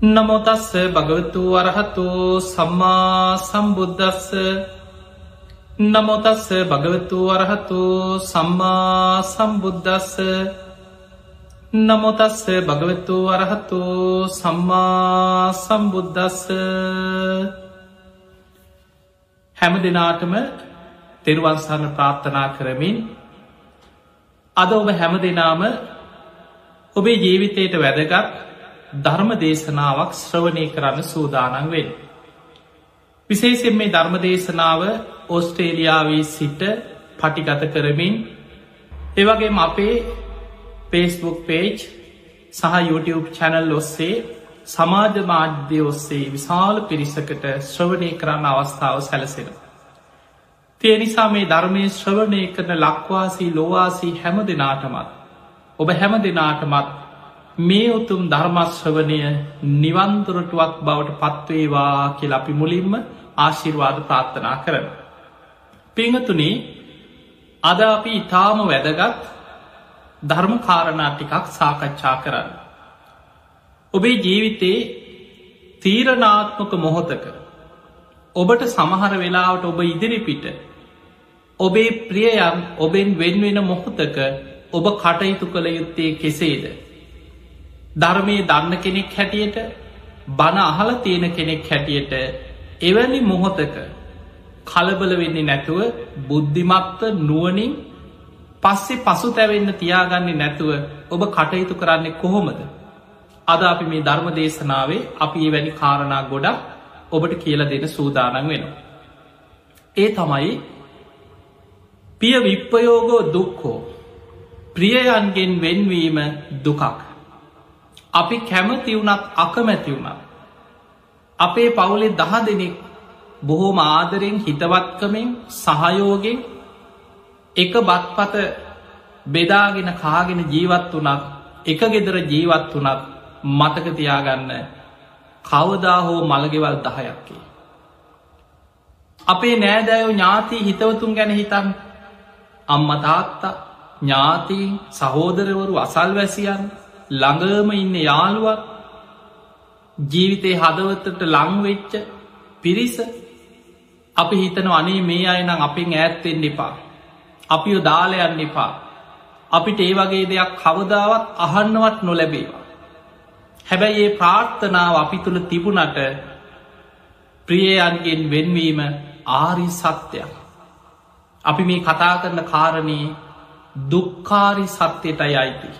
නමෝතස්ස භගවතු වරහතු සම්මා සම්බුද්ධස්ස නමෝතස්ස භගවතු වරහතු සම්මා සම්බුද්ධස්ස නමොතස්ස භගවතු වරහතු සම්මා සම්බුද්ධස්ස හැම දෙනාටම තෙරුවන්සන්න ප්‍රාර්ථනා කරමින් අද ඔබ හැම දෙනාම ඔබේ ජීවිතයට වැදගත් ධර්ම දේශනාවක් ශ්‍රවණය කරන්න සූදානන් වෙන්. විශේෂෙන් මේ ධර්ම දේශනාව ඕස්ට්‍රේලියාවී සිට පටිගත කරමින් ඒවගේ අපේ පේස්බුක් පේජ් සහ YouTube චැනල් ඔස්සේ සමාජ මාධ්‍ය ඔස්සේ විශාල පිරිසකට ශ්‍රවණය කරන්න අවස්ථාව සැලසෙන. තිය නිසා මේ ධර්මය ශ්‍රවණය කරන ලක්වාසී ලොවාසී හැම දෙනාටමත් ඔබ හැම දෙනාටමත් මේ උතුම් ධර්මශ්‍රවනය නිවන්තුරටුවක් බවට පත්වේවා කියල අපි මුලින්ම ආශිර්වාද ප්‍රාර්ථනා කරන. පිංහතුනේ අද අපි ඉතාම වැදගත් ධර්ම කාරණා ටිකක් සාකච්ඡා කරන්න. ඔබේ ජීවිතයේ තීරණාත්මක මොහොතක ඔබට සමහර වෙලාවට ඔබ ඉදිරිපිට ඔබේ ප්‍රියයන් ඔබෙන් වෙන්වෙන මොහොතක ඔබ කටයුතු කළ යුත්තේ කෙසේද ධර්මය දන්න කෙනෙක් හැටියට බණ අහල තියෙන කෙනෙක් හැටියට එවැනි මොහොතක කලබල වෙන්නේ නැතුව බුද්ධිමත්ත නුවනින් පස්සේ පසු තැවෙන්න තියාගන්නේ නැතුව ඔබ කටයුතු කරන්නේ කොහොමද අද අපි මේ ධර්ම දේශනාවේ අපි ඒ වැනි කාරණා ගොඩක් ඔබට කියල දෙන සූදානන් වෙනවා. ඒ තමයි පිය විප්පයෝගෝ දුක්කෝ ප්‍රියයන්ගෙන් වෙන්වීම දුකක්. අපි කැමති වුණත් අකමැති වුණා. අපේ පවුලේ දහ දෙනෙක් බොහෝම ආදරෙන් හිතවත්කමින් සහයෝගෙන් එක බත්පත බෙදාගෙන කාගෙන ජීවත් වනත් එක ගෙදර ජීවත් වනත් මතකතියාගන්න කවදා හෝ මළගෙවල් දහයක්කේ. අපේ නෑදෑයෝ ඥාති හිතවතුන් ගැන හිතන් අම්මතාත්තා ඥාතීන් සහෝදරවරු අසල් වැසියන් ළඟම ඉන්න යාළුවක් ජීවිතය හදවතට ලංවෙච්ච පිරිස අපි හිතන අනේ මේ අයනම් අපින් ඈත්තෙන් එපා. අපි දාලයන්න එපා. අපිට ඒ වගේ දෙයක් කවදාවත් අහන්නවත් නොලැබේවා. හැබැයි ඒ ප්‍රාර්ථනාව අපි තුළ තිබුණට ප්‍රියයන්ගෙන් වෙන්වීම ආරි සත්‍යයක්. අපි මේ කතා කරන කාරණයේ දුක්කාරි සත්‍යයටයි අයිති.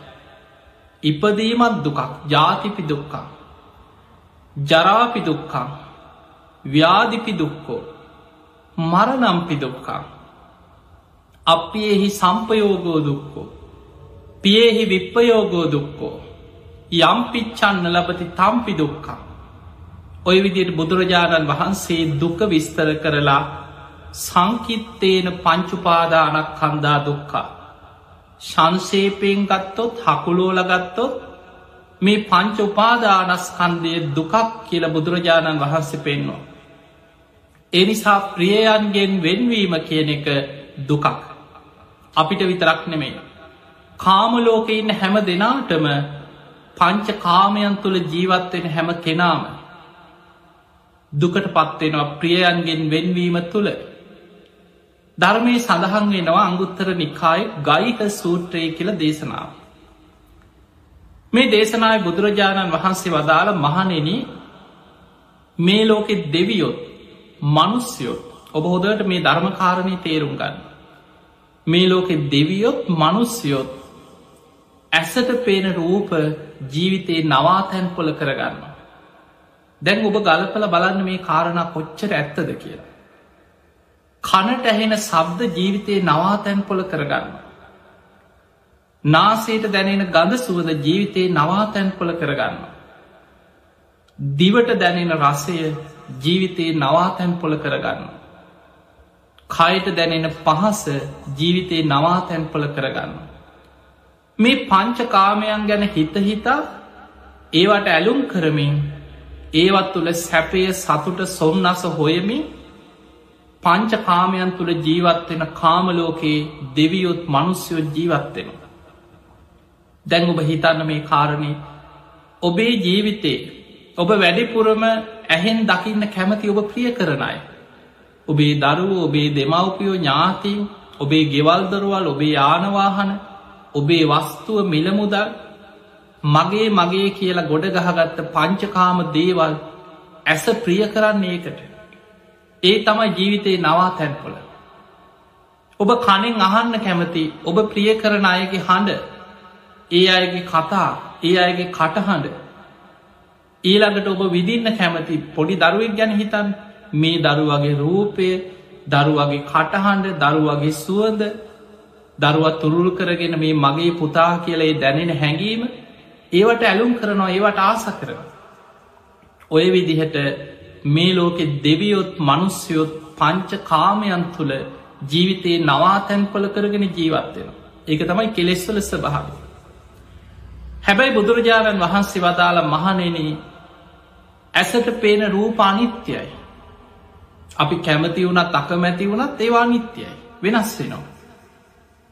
ඉපදීමත් දුකක් ජාතිපි දුක්කා ජරාපි දුක්කා ව්‍යාධිපි දුක්කෝ මරනම්පි දුක්කා අපියෙහි සම්පයෝගෝ දුක්කෝ පියෙහි විප්පයෝගෝ දුක්කෝ යම්පිච්චන්න ලබති තම්පි දුක්කා ඔය විදියට බුදුරජාණන් වහන්සේ දුක විස්තර කරලා සංකිත්තේන පංචුපාදානක් කන්දා දුක්කා ශංශේපයෙන් ගත්තොත් හකුලෝල ගත්තොත් මේ පංච උපාදානස්කන්දය දුකක් කියල බුදුරජාණන් වහන්සේ පෙන්වා. එනිසා ප්‍රියයන්ගෙන් වෙන්වීම කියන එක දුකක්. අපිට විතරක් නෙමේ. කාමලෝක ඉන්න හැම දෙනාටම පංච කාමයන් තුළ ජීවත්වෙන හැම කෙනාම දුකට පත්වෙනවා ප්‍රියයන්ගෙන් වෙන්වීම තුළ ධර්මය සඳහන් වෙනවා අංගුත්තර නිකායි ගයික සූත්‍රය කියල දේශනාව. මේ දේශනාව බුදුරජාණන් වහන්සේ වදාළ මහනෙන මේ ලෝකෙ දෙවියොත් මනුස්යොත් ඔබ හොදට මේ ධර්මකාරණය තේරුම් ගන්න. මේ ලෝකෙ දෙවියොත් මනුස්යොත් ඇසට පේන රූප ජීවිතයේ නවාතැන් පොල කරගන්න. දැන් ඔබ ගලපල බලන්න මේ කාරණ කොච්චර ඇත්තද කියලා. කනට ඇහෙන සබ්ද ජීවිතයේ නවාතැන් පොල කරගන්න. නාසේට දැනෙන ගඳ සුවද ජීවිතයේ නවාතැන් පොල කරගන්න. දිවට දැනෙන රසය ජීවිතයේ නවාතැන් පොල කරගන්න. කයට දැනෙන පහස ජීවිතයේ නවාතැන් පොල කරගන්න. මේ පංච කාමයන් ගැන හිත හිතා ඒවට ඇලුම් කරමින් ඒවත් තුළ සැපය සතුට සොම්න්නස හොයමින් පංච කාමයන් තුළ ජීවත්වෙන කාමලෝකයේ දෙවියොත් මනුස්යොත් ජීවත්වෙන. දැන් ඔබ හිතන්න මේ කාරණය ඔබේ ජීවිතේ ඔබ වැඩිපුරම ඇහෙන් දකින්න කැමති ඔබ ප්‍රිය කරන අය. ඔබේ දරුව ඔබේ දෙමවපියෝ ඥාතිීන් ඔබේ ගෙවල්දරුවල් ඔබේ යානවාහන ඔබේ වස්තුව මිලමුදල් මගේ මගේ කියලා ගොඩ ගහගත්ත පංචකාම දේවල් ඇස ප්‍රිය කරන්නේ ඒකට. ඒ තමයි ජීවිතයේ නවා තැන්පොල. ඔබ කනෙන් අහන්න කැමති ඔබ ප්‍රිය කරන අයගේ හඬ ඒ අයගේ කතා ඒ අයගේ කටහඬ ඊළඟට ඔබ විදින්න කැමති පොඩි දරුවෙක් ගැන හිතන් මේ දරුවගේ රූපය දරුවගේ කටහඬ දරුවගේ සුවඳ දරුවත් තුරුල් කරගෙන මේ මගේ පුතා කියලේ දැනෙන හැඟීම ඒවට ඇලුම් කරනවා ඒවට ආස කරන. ඔය විදිහට මේ ලෝකෙ දෙවියොත් මනුස්්‍යයොත් පංච කාමයන් තුළ ජීවිතයේ නවාතැන්පල කරගෙන ජීවත්වෙන. ඒක තමයි කෙලෙස්වල ස්භාව. හැබැයි බුදුරජාණන් වහන්සේ වදාළ මහනෙන ඇසට පේන රූප අනිත්‍යයි. අපි කැමති වුණත් අකමැති වුණත් ඒවා නිත්‍යයි වෙනස් වෙනවා.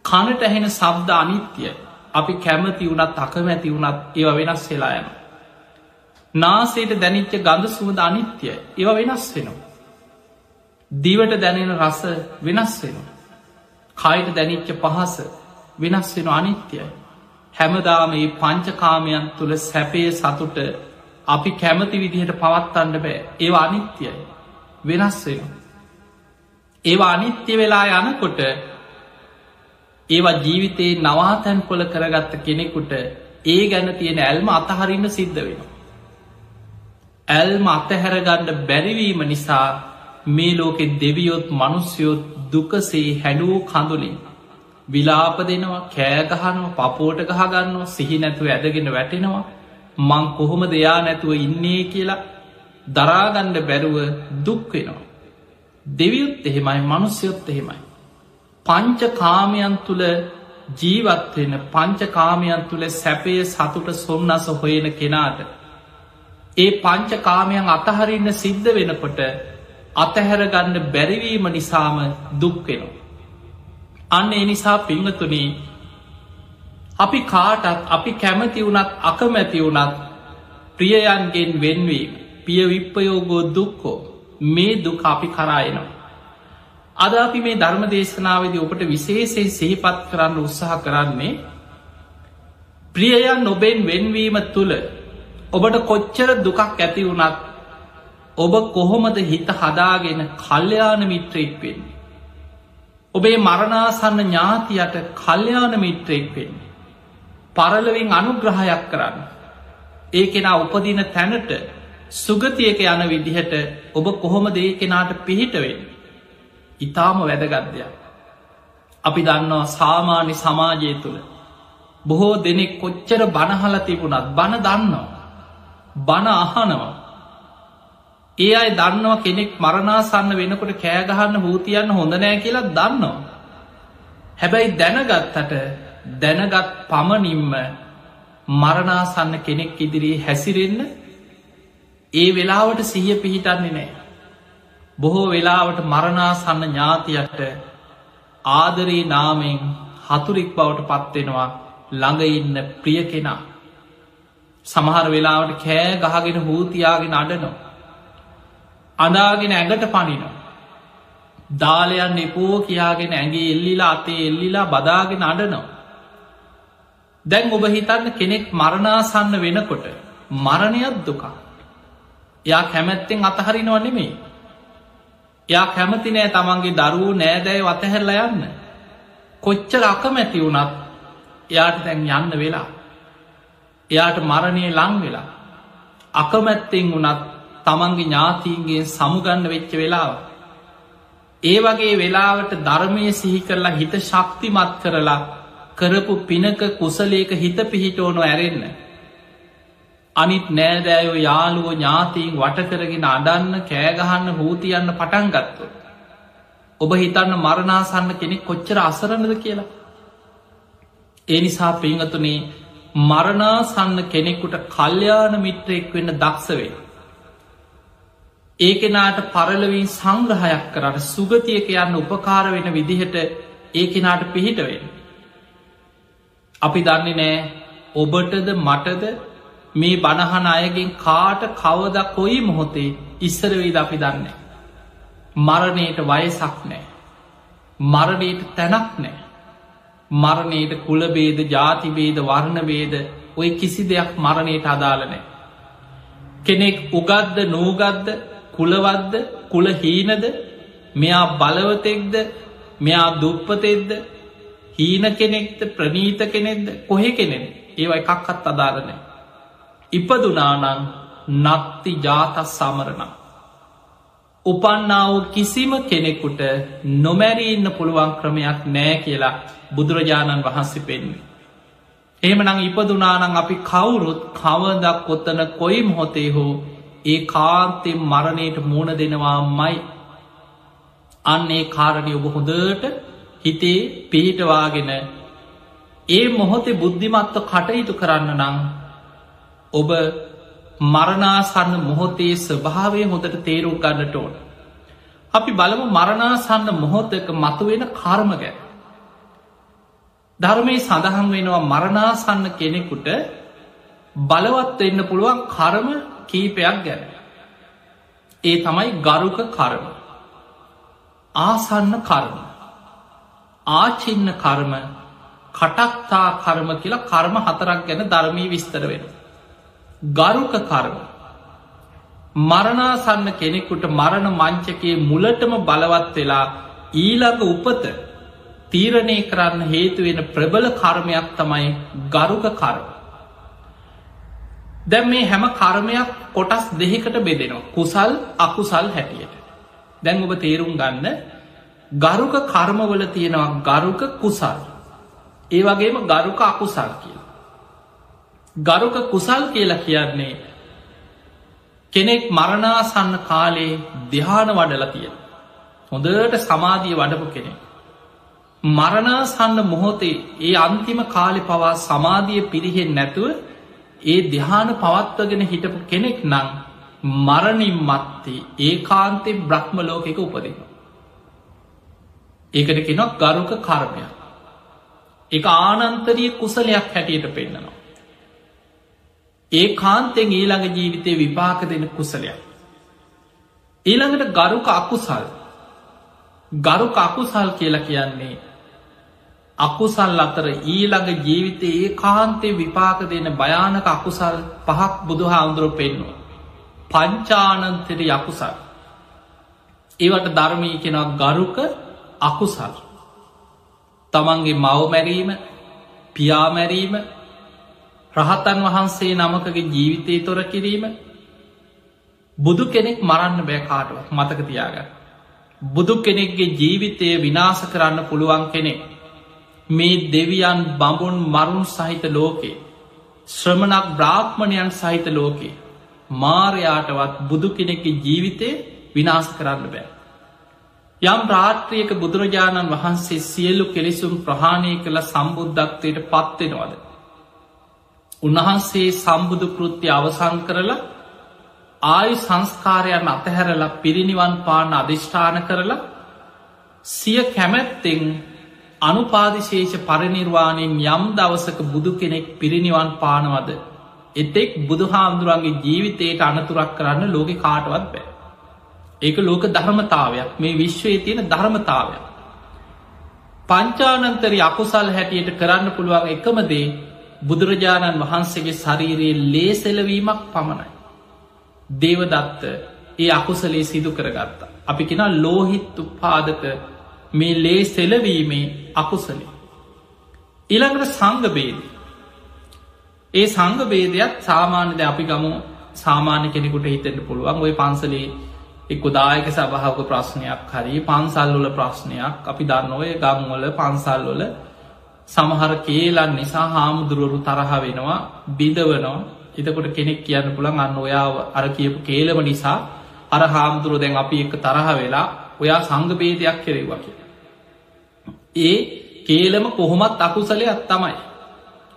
කනට ඇහෙන සබ්ද අනිත්‍යයි අපි කැමති වුණත් අකමැති වුණත් ඒව වෙනස් වෙලා යන. නාසේට දැනිච්ච ගඳ සුවද අනිත්‍යයි ඒව වෙනස් වෙනවා. දිවට දැනෙන රස වෙනස් වෙනවා. කයිට දැනිච්ච පහස වෙනස් වෙන අනිත්‍යයි. හැමදාම මේ පංචකාමයන් තුළ සැපේ සතුට අපි කැමති විදිහට පවත්තන්න බෑ ඒ අනිත්‍යයි වෙනස් වෙන. ඒවා අනිත්‍ය වෙලා යනකොට ඒවා ජීවිතයේ නවාතැන් කොල කරගත්ත කෙනෙකුට ඒ ගැන තියෙන ඇල්ම අතහරින්න සිද්ධ වෙනවා. ඇල්ම අතහැරගන්න බැරිවීම නිසා මේ ලෝකෙ දෙවියොත් මනුස්්‍යයොත් දුකසේ හැඩූ කඳුලින් විලාප දෙනවා කෑගහනවා පපෝට ගහගන්නවා සිහි නැතුව ඇදගෙන වැටෙනවා මං කොහොම දෙයා නැතුව ඉන්නේ කියලා දරාගණ්ඩ බැරුව දුක්වෙනවා. දෙවියුත් එහෙමයි මනුස්්‍යයොත් එහෙමයි. පංච කාමයන් තුළ ජීවත්වෙන පංචකාමයන් තුළ සැපය සතුට සොම්න්නස හොයෙන කෙනාට. ඒ පංච කාමයන් අතහරින්න සිද්ධ වෙනකොට අතහැරගන්න බැරිවීම නිසාම දුක්වෙනවා. අන්න ඒ නිසා පිංහතුනේ අපි කාටත් අපි කැමති වුනත් අකමැති වුනත් ප්‍රියයන්ගෙන් වෙන්වීම පිය විප්පයෝගෝ දුක්කෝ මේ දුක අපි කරායනවා. අද අපි මේ ධර්ම දේශනාවද ඔබට විශේෂයෙන් සිහිපත් කරන්න උත්සාහ කරන්නේ ප්‍රියයන් නොබෙන් වෙන්වීම තුළ ඔබට කොච්චර දුකක් ඇති වුණත් ඔබ කොහොමද හිත හදාගෙන කල්්‍යයාන මිත්‍රයෙක් වෙන්නේ. ඔබේ මරණාසන්න ඥාතියට කල්්‍යයාන මිත්‍රයෙක් වෙන්නේ. පරලවින් අනුග්‍රහයක් කරන්න. ඒ කෙනා උපදින තැනට සුගතියක යන විදිහට ඔබ කොහොම දේ කෙනාට පිහිටවෙන්. ඉතාම වැදගත්දයක්. අපි දන්නවා සාමාන්‍ය සමාජය තුළ. බොහෝ දෙනෙක් කොච්චර බණහල තිබුණත් බණ දන්නවා. බණ අහනවා. ඒ අයි දන්නවා කෙනෙක් මරණාසන්න වෙනකොට කෑගහන්න හූතියන්න හොඳ නෑ කියලා දන්නවා. හැබැයි දැනගත්තට දැනගත් පමණින්ම මරණාසන්න කෙනෙක් ඉදිරී හැසිරෙන්න ඒ වෙලාවට සිහිය පිහිටන්නේ නෑ. බොහෝ වෙලාවට මරණාසන්න ඥාතියට ආදරී නාමෙන් හතුරික් බවට පත්වෙනවා ළඟඉන්න ප්‍රිය කෙනා. සමහර වෙලාවට කෑ ගහගෙන හූතියාගෙන අඩනවා. අඩාගෙන ඇඟට පනිනවා. දාලයන් එපෝ කියාගෙන ඇගේ එල්ලිලා අතේ එල්ලිලා බදාගෙන අඩනවා. දැන් ඔබ හිතන්න කෙනෙක් මරණාසන්න වෙනකොට මරණයක් දුකා. එයා කැමැත්තෙන් අතහරිනව නෙමේ. එයා කැමති නෑ තමන්ගේ දරුවූ නෑදැය වතහැරල යන්න. කොච්චර අකමැති වුණත් එයාට දැන් යන්න වෙලා. එයාට මරණය ලං වෙලා. අකමැත්තෙන් වුනත් තමන්ගේ ඥාතීන්ගේ සමුගන්න වෙච්ච වෙලාව. ඒ වගේ වෙලාවට ධර්මය සිහි කරලා හිත ශක්තිමත් කරලා කරපු පිනක කුසලේක හිත පිහිටෝනො ඇරෙන්න. අනිත් නෑදෑයෝ යාළුවෝ ඥාතීන් වටකරගෙන අඩන්න කෑගහන්න හූතියන්න පටන් ගත්තු. ඔබ හිතන්න මරණාසන්න කෙනෙක් කොච්චර අසරණද කියලා. ඒ නිසා පිංහතුනේ මරණාසන්න කෙනෙකුට කල්්‍යාන මිත්‍රයෙක් වෙන්න දක්ෂවේ. ඒකෙනාට පරලවින් සංග්‍රහයක් කරට සුගතියක යන්න උපකාර වෙන විදිහට ඒකෙනාට පිහිටවෙන්. අපි දන්නේ නෑ ඔබටද මටද මේ බණහන අයගෙන් කාට කවද කොයි මොහොතේ ඉස්සරවෙයිද අපි දන්නේ. මරණයට වයසක් නෑ. මරණයට තැනක් නෑ. මරණයට කුලබේද ජාතිබේද වර්ණබේද ඔය කිසි දෙයක් මරණයට අදාලනෑ. කෙනෙක් උගත්ද නූගත්ද කුලවද්ද කුල හීනද මෙයා බලවතෙක්ද මෙයා දුප්පතෙක්ද හීන කෙනෙක්ද ප්‍රනීත කෙනෙක්ද කොහෙ කෙනෙ ඒව එකක්කත් අදාරනෑ. ඉපදුනානං නත්ති ජාතස් සමරණ. උපන්නාව කිසිම කෙනෙකුට නොමැරීඉන්න පුළුවන් ක්‍රමයක් නෑ කියලා බුදුරජාණන් වහන්සේ පෙන්වේ. එහෙමනං ඉපදුනානං අපි කවුරුත් කවදක් කොත්තන කොයි මොහොතේ හෝ ඒ කාන්තෙන් මරණයට මුණ දෙනවා මයි අන්නේ කාරණය ඔබ හොඳට හිතේ පිහිටවාගෙන ඒ මොහොතේ බුද්ධිමත්ව කටයුතු කරන්න නං ඔබ මරණාසන්න මොහොතේ ස්වභාවය හොඳට තේරුම් ගන්නට ඕන. අපි බලමු මරණාසන්න මොහොතක මතුවෙන කර්ම ගැන. ධර්මය සඳහන් වෙනවා මරණාසන්න කෙනෙකුට බලවත් එන්න පුළුවන් කරම කීපයක් ගැන. ඒ තමයි ගරුක කරම. ආසන්න කර්ම. ආචින්න කර්ම කටක්තා කර්ම කියලා කර්ම හතරක් ගැන ධර්මී විස්තර වෙන. ගරුක කර්ම. මරණාසන්න කෙනෙකුට මරණ මංචකයේ මුලටම බලවත් වෙලා ඊළඟ උපත තීරණය කරන්න හේතුවෙන ප්‍රබල කර්මයක් තමයි ගරුක කර්ම. දැම් මේ හැම කර්මයක් කොටස් දෙහිකට බෙදෙනවා කුසල් අකුසල් හැටියට. දැන් ඔබ තේරුම් ගන්න ගරුක කර්මවල තියෙනවා ගරුක කුසල්. ඒ වගේම ගරුක අකුසල් කියල. ගරුක කුසල් කියලා කියන්නේ කෙනෙක් මරණාසන්න කාලේ දිහාන වඩල තියෙන. හොඳට සමාධිය වඩපු කෙනෙක්. මරණාසන්න මොහොතේ ඒ අන්තිම කාලෙ පවා සමාධිය පිරිහෙන් නැතුව ඒ දිහාන පවත්වගෙන හිටපු කෙනෙක් නං මරණින් මත්තේ ඒ කාන්තෙ බ්‍රහ්ම ලෝකෙක උපදින. ඒකට කෙනොක් ගරුක කර්මයක්. එක ආනන්තරිය කුසලයක් හැටියට පෙන්න්නනවා. ඒ කාන්තෙන් ඊළඟ ජීවිතය විපාක දෙන කුසලයක්. ඊළඟට ගරුක අකුසල් ගරුක අකුසල් කියලා කියන්නේ අකුසල් අතර ඊළඟ ජීවිතය ඒ කාන්තේ විපාක දෙන භයානක අකුසල් පහක් බුදු හාමුදුරුව පෙන්වා. පංචානන්තෙර යකුසල්. ඒවට ධර්මී කෙනක් ගරුක අකුසල්. තමන්ගේ මවමැරීම පියාමැරීම රහතන් වහන්සේ නමකගේ ජීවිතය තොර කිරීම බුදු කෙනෙක් මරන්න බෑ කාටුවක් මතක තියාගන්න. බුදු කෙනෙක්ගේ ජීවිතය විනාස කරන්න පුළුවන් කෙනෙක්. මේ දෙවියන් බඹුන් මරුන් සහිත ලෝකේ ශ්‍රමණක් බ්‍රාහ්මණයන් සහිත ලෝකේ මාරයාටවත් බුදු කෙනෙක්ගේ ජීවිතය විනාස කරන්න බෑ. යම් රාත්‍රියක බුදුරජාණන් වහන්සේ සියල්ලු කෙලෙසුම් ප්‍රහාණය කළ සම්බුද්ධත්වයට පත්වෙනවද. උන්වහන්සේ සම්බුදු කෘත්‍ය අවසං කරලා ආයු සංස්කාරයන් අතහැරලා පිරිනිවන් පාන අධිෂ්ඨාන කරලා සිය කැමැත්තෙන් අනුපාදිශේෂ පරිනිර්වාණයෙන් යම් දවසක බුදු කෙනෙක් පිරිනිවන් පානවද එතෙක් බුදුහාමුදුරුවන්ගේ ජීවිතයට අනතුරක් කරන්න ලෝකෙ කාටවත් බෑ. ඒක ලෝක ධර්මතාවයක් මේ විශ්වයේ තියෙන ධර්මතාවයක්. පංචානන්තරි අකුසල් හැටියට කරන්න පුළුවන් එකමදේ බුදුරජාණන් වහන්සේගේ ශරීරයේ ලේසෙලවීමක් පමණයි. දේවදත්ත ඒ අකුසලේ සිදු කරගත්තා. අපි කෙන ලෝහිත් උපාදක මේ ලේ සෙලවීමේ අකුසලි. ඉළඟට සංගබේද. ඒ සංග බේදයක් සාමාන්‍යද අපි ගමු සාමාන්‍ය කෙනෙකුට හිතෙන්ට පුළුවන් ඔය පන්සලේ එක්කු දායක සභාවක ප්‍රශ්නයක් හරි පන්සල්ලොල ප්‍රශ්නයක් අපි දන්න ඔය ගංවල පන්සල්ලොල සමහර කේලන් නිසා හාමුදුරුවරු තරහ වෙනවා බිඳවනවා එතකොට කෙනෙක් කියන්න පුළන් අන්න ඔයාව අර කියපු කේලම නිසා අර හාමුදුරුව දැන් අපි එක තරහ වෙලා ඔයා සංගභේදයක් කෙරෙවා කිය. ඒ කේලම කොහොමත් අකුසලයක් තමයි.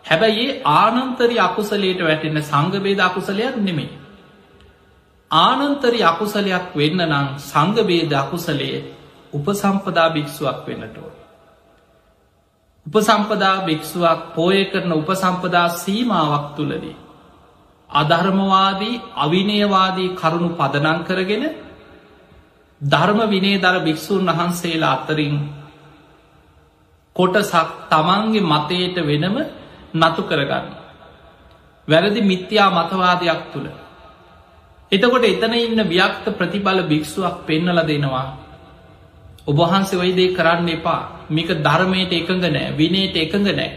හැබැයි ඒ ආනන්තරි අකුසලයට වැටෙන සංගබේද අකුසලයක් නෙමේ. ආනන්තරි අකුසලයක් වෙන්න නම් සංගබේද අකුසලයේ උපසම්පදා භික්ෂුවක් වෙන්නටෝ. උපසම්පදා භික්ෂුවක් පෝය කරන උපසම්පදා සීමාවක් තුළදී. අධර්මවාදී අවිනයවාදී කරුණු පදනං කරගෙන ධර්ම විනේ දර භික්‍ෂූන් වහන්සේලා අතරින් කොටසක් තමන්ගේ මතයට වෙනම නතු කරගන්න. වැරදි මිත්‍යා මතවාදයක් තුළ. එතකොට එතන ඉන්න ව්‍යක්ත ප්‍රතිබල භික්ෂුවක් පෙන්නල දෙනවා. ඔබහන්සේ ඔයිදේ කරන්න එපා මික ධර්මයට එකඟ නෑ විනයට එකඟ නෑ.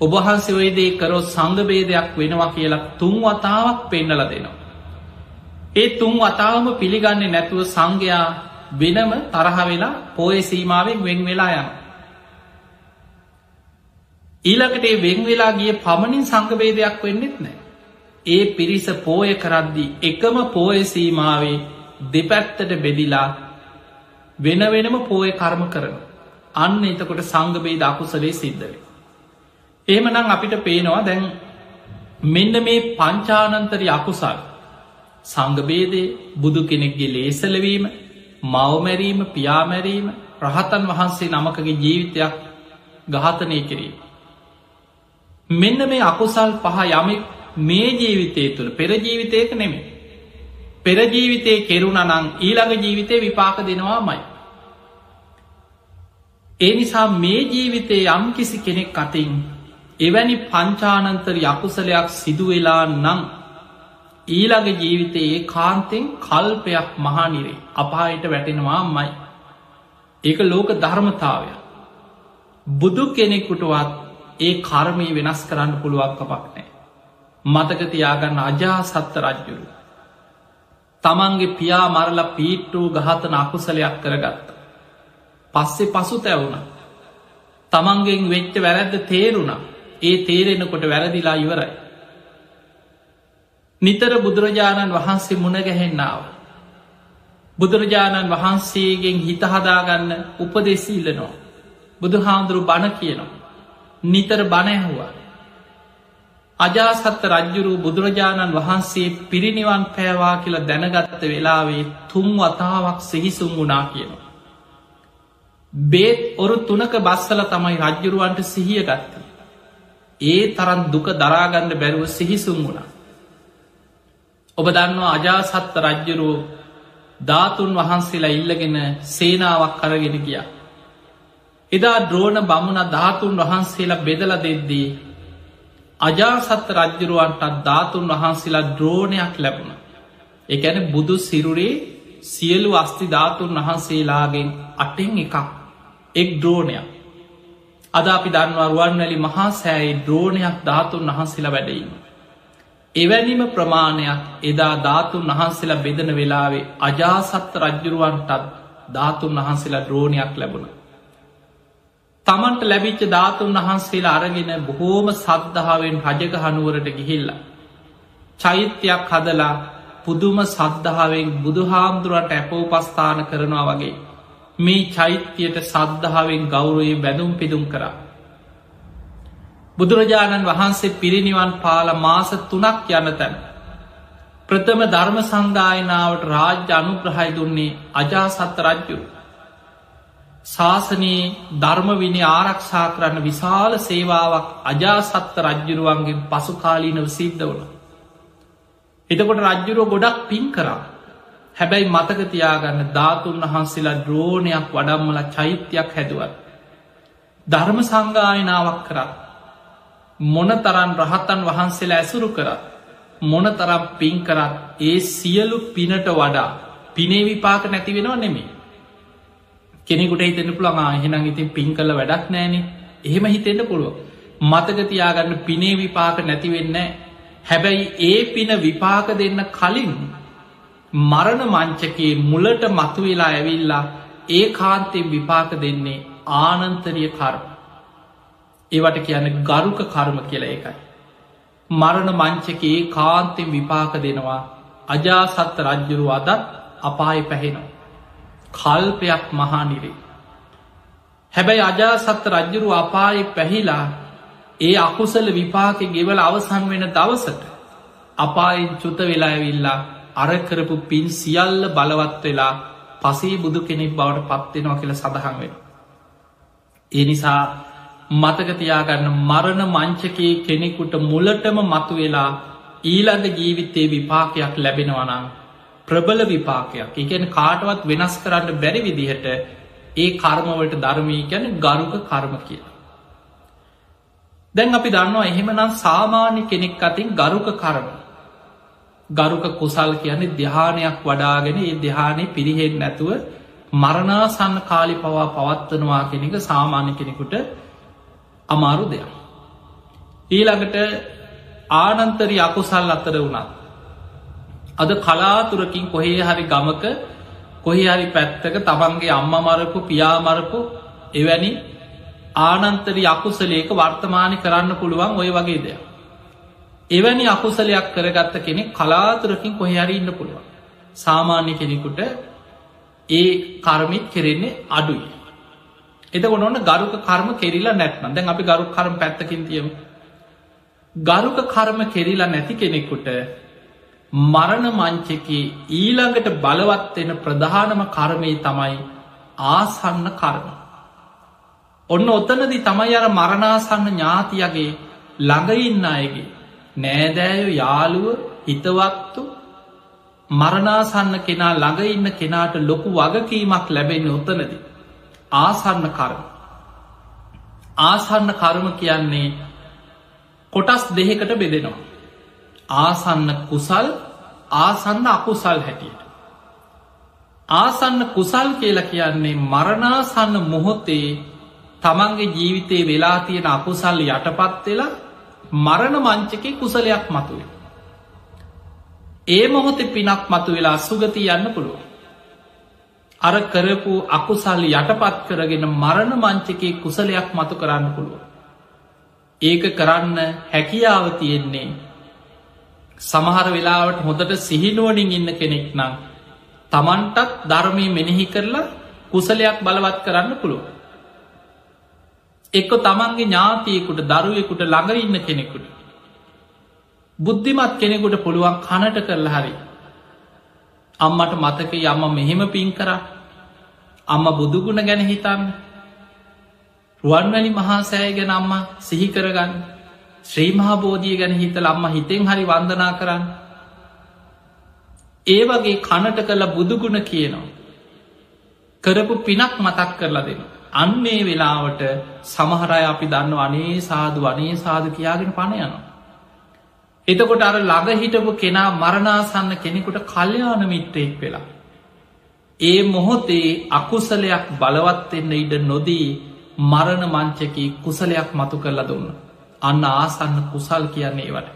ඔබහන්සේ ඔයිදේ කරොත් සංගභේදයක් වෙනවා කියලා තුන් වතාවක් පෙන්නල දෙනවා. ඒ තුන් වතාවම පිළිගන්නේ නැතුව සංඝයා වෙනම තරහ වෙලා පෝය සීමාවෙන් වෙන් වෙලා යන. ඊළකට ඒ වෙන් වෙලා ගිය පමණින් සංගවේදයක් වෙන්නෙත් නෑ. ඒ පිරිස පෝය කරද්දි එකම පෝය සීමාවේ දෙපැත්තට බෙදිලා වෙන වෙනම පෝය කර්ම කරන. අන්න එතකොට සංගබේද අකුසලේ සිද්ධවේ. එහෙමනම් අපිට පේනවා දැන් මෙන්න මේ පංචානන්තරි අකුසල් සංගබේදය බුදු කෙනෙක්ගේ ලේසලවීම මවමැරීම පියාමැරීම රහතන් වහන්සේ නමකගේ ජීවිතයක් ගහතනය කිරීම. මෙන්න මේ අකුසල් පහ යමෙක් මේ ජීවිතය තුළ පෙරජීවිතයක නෙමේ. පෙරජීවිතය කෙරුණ නං ඊළඟ ජීවිතය විපාක දෙනවා මයි. ඒ නිසා මේ ජීවිතේ යම් කිසි කෙනෙක් අතින් එවැනි පංචානන්තර යකුසලයක් සිදුවෙලා නං ඊළඟ ජීවිතයේ කාන්තෙන් කල්පයක් මහානිරේ අපායට වැටෙනවා මයි. ඒක ලෝක ධර්මතාවය. බුදු කෙනෙක්කුටවත් ඒ කර්මී වෙනස් කරන්න පුළුවන් කපක් නෑ. මතකතියාගන්න අජා සත්ත රජ්ජුරු. තමන්ගේ පියා මරල පීට්ටූ ගහතන අකුසලයක් කරගත්ත. පස්සෙ පසු තැවුණ. තමන්ගෙන් වෙච්ච වැරැද්ද තේරුණ ඒ තේරෙනකොට වැරදිලා ඉවරයි. නිතර බුදුරජාණන් වහන්සේ මුණගැහෙන්නාව. බුදුරජාණන් වහන්සේගෙන් හිතහදාගන්න උපදෙසීල්ලනවා. බුදු හාමුදුරු බණ කියනවා. නිතර බණැහුවා. අජාසත්ත රජ්ජුරු බුදුරජාණන් වහන්සේ පිරිනිවන් පෑවා කියලා දැනගත්ත වෙලාවේ තුන් වතාවක් සිහිසුම් වුනා කියනවා. බේත් ඔරු තුනක බස්සල තමයි රජ්ජුරුවන්ට සිහිය ගත්ත. ඒ තරන් දුක දරාගන්න බැරුව සිහිසුම් වුණා. ඔබ දන්නවා අජාසත්ත රජ්ජුරුව ධාතුන් වහන්සේලා ඉල්ලගෙන සේනාවක් කරගෙන ගියා. එදා ද්‍රෝණ බමුණ ධාතුන් වහන්සේලා බෙදල දෙද්දී. අජාසත්ත රජ්ජරුවන්ටත් ධාතුන් වහන්සේලා ද්‍රෝණයක් ලැබුණ. එකැන බුදු සිරුරේ සියලු අස්ති ධාතුන් වහන්සේලාගෙන් අටෙන් එකක් එක් ද්‍රෝණයක්. අද අපි දන්නවා රුවන්වැලි මහා සෑයි ද්‍රෝණයක් ධාතුන් වහන්සේලා වැඩීම. එවැනිම ප්‍රමාණයක් එදා ධාතුන් වහන්සේලා බෙදන වෙලාවේ අජාසත්ත රජ්ජුරුවන්ටත් ධාතුන් වහන්සේලා ද්‍රෝණයක් ලැබුණ. තමන්ට ලැබිච්ච ධාතුන් වහන්සේලා අරගෙන බොහෝම සද්ධාවෙන් රජක හනුවරට ගිහිල්ල. චෛත්‍යයක් හදලා පුදුම සද්ධාවෙන් බුදුහාමුදුරුවට ඇපෝපස්ථාන කරනවා වගේ මේ චෛත්‍යයට සද්ධාවෙන් ගෞරයේ බැදුම් පිදුම් කරා. බුදුරජාණන් වහන්සේ පිරිනිවන් පාල මාස තුනක් යන තැන. ප්‍රථම ධර්ම සංදායනාවට රාජ්‍ය අනුග්‍රහයි දුන්නේ අජාසත්ත රජ්ජුරු. ශාසනයේ ධර්මවිනි ආරක්ෂා කරන්න විශාල සේවාවක් අජාසත්ත රජ්ජුරුවන්ගේ පසුකාලීනව සිද්ධ වන. එතකොට රජ්ජුරුව ගොඩක් පින් කරා. හැබැයි මතකතියාගන්න ධාතුන් වහන්සේලා ද්‍රෝණයක් වඩම්මල චෛත්‍යයක් හැදුවත්. ධර්ම සංගායනාවක් කරත් මොන තරන් රහතන් වහන්සේලා ඇසුරු කරත් මොනතරම් පින් කරත් ඒ සියලු පිනට වඩා පිනේ විපාක නැති වෙනවා නෙමේ කෙනෙකුට හිතෙන පුළඟා එහෙනම් ඉතින් පින් කල වැඩක් නෑනේ එහෙම හිතෙන්ට පුළුව මතකතියාගන්න පිනේ විපාක නැතිවෙන්න හැබැයි ඒ පින විපාක දෙන්න කලින් මරණ මංචකයේ මුලට මතුවෙලා ඇවිල්ලා ඒ කාන්තයෙන් විපාක දෙන්නේ ආනන්තරිය කර්ම ඒවට කියන ගරුක කර්ම කියල එකයි. මරණ මංචකයේ කාන්තෙන් විපාක දෙනවා අජාසත්ත රජ්ජුරු අදත් අපාය පැහෙනවා. කල්පයක් මහානිරේ. හැබැයි අජාසත්ත රජ්ජුරු අපායි පැහිලා ඒ අකුසල විපාක ගෙවල අවසන් වෙන දවසට අපායෙන් චුත වෙලා ඇවිල්ලා අරකරපු පින් සියල්ල බලවත් වෙලා පසේ බුදු කෙනෙක් බවට පත්වෙනවා කියල සඳහන් වෙන. ඒ නිසා මතකතියාගන්න මරණ මංචකයේ කෙනෙකුට මුලටම මතු වෙලා ඊළඟ ජීවිතයේ විපාකයක් ලැබෙනවනම් ප්‍රබල විපාකයක් එකන කාටවත් වෙනස් කරන්න බැරි විදිහට ඒ කර්මවලට ධර්මී ගැන ගරුක කර්ම කිය. දැන් අපි දන්නවා එහෙමනම් සාමාන්‍ය කෙනෙක් අතින් ගරුක කරම ගරුක කුසල් කියන්නේ දෙහානයක් වඩාගෙන ඒ දෙහානය පිරිහෙන් නැතුව මරණාසන්න කාලි පවා පවත්වනවා කෙනෙක සාමාන්‍ය කෙනෙකුට අමාරු දෙයක්. ඊළඟට ආනන්තරි අකුසල් අතර වුණත්. අද කලාතුරකින් කොහේ හරි ගමක කොහි හරි පැත්තක තමන්ගේ අම්ම මරපු පියාමරපු එවැනි ආනන්තරි අකුසලේක වර්තමානි කරන්න පුළුවන් ඔය වගේ දෙයක්. එවැනි අකුසලයක් කරගත්ත කෙනෙක් කලාතුරකින් කොහරි ඉන්න පුළුවන්. සාමාන්‍ය කෙනෙකුට ඒ කර්මිත් කෙරෙන්නේ අඩුයි. එතකොට ඔන්න ගරුක කර්ම කෙරිලා නැත්නම් දැන් අපි ගරුක් කරම පැත්තකින් තියමු. ගරුක කර්ම කෙරිලා නැති කෙනෙකුට මරණ මංචකේ ඊළඟට බලවත්වෙන ප්‍රධානම කර්මය තමයි ආසන්න කර්ම. ඔන්න ඔතනදි තමයි අර මරණාසන්න ඥාතියගේ ළඟඉන්න අයගේ නෑදෑයු යාළුව හිතවත්තු මරණාසන්න කෙනා ළඟඉන්න කෙනාට ලොකු වගකීමක් ලැබෙන්න ඔතනද. ආසන්න කරම. ආසන්න කර්ම කියන්නේ කොටස් දෙහෙකට බෙදෙනවා. ආසන්න කුසල් ආසන්න අකුසල් හැටියට. ආසන්න කුසල් කියලා කියන්නේ මරණාසන්න මොහොතේ තමන්ගේ ජීවිතයේ වෙලා තියෙන අකුසල් යටපත් වෙලා මරණ මංචකේ කුසලයක් මතුවේ. ඒ මොහොතේ පිනක් මතු වෙලා සුගති යන්න පුළුව. අර කරපු අකුසල් යටපත් කරගෙන මරණ මංචකේ කුසලයක් මතු කරන්න පුළුව. ඒක කරන්න හැකියාව තියෙන්නේ සමහර වෙලාවට හොඳට සිහිනුවනින් ඉන්න කෙනෙක් නම් තමන්ටත් ධර්මය මෙනෙහි කරලා කුසලයක් බලවත් කරන්න පුළුව. එක්ක තමන්ගේ ඥාතියකුට දරුවෙකුට ළඟ ඉන්න කෙනෙකුට. බුද්ධිමත් කෙනෙකුට පුළුවන් කනට කරලා හරි. අම්මට මතක යම්ම මෙහෙම පින් කර අම්ම බුදුගුණ ගැන හිතන්න රුවන්වැලි මහා සෑය ගැන අම්ම සිහිකරගන්න ශ්‍රී මහාබෝධිය ගැන හිතල අම්ම හිතෙන් හරි වන්දනා කරන්න. ඒ වගේ කනට කළ බුදුගුණ කියනවා. කරපු පිනක් මතක් කරලා දෙන්න. අන්නේ වෙලාවට සමහරය අපි දන්න අනේ සාදු අනේ සාධ කියාගෙන පණ යනවා. එතකොට අර ළඟ හිටපු කෙනා මරණාසන්න කෙනෙකුට කල්්‍යයාන මිත්‍රයෙක් වෙලා. ඒ මොහොතේ අකුසලයක් බලවත්වෙන්න ඉඩ නොදී මරණ මංචකී කුසලයක් මතු කරලා දුන්න. අන්න ආසන්න කුසල් කියන්නේ වට.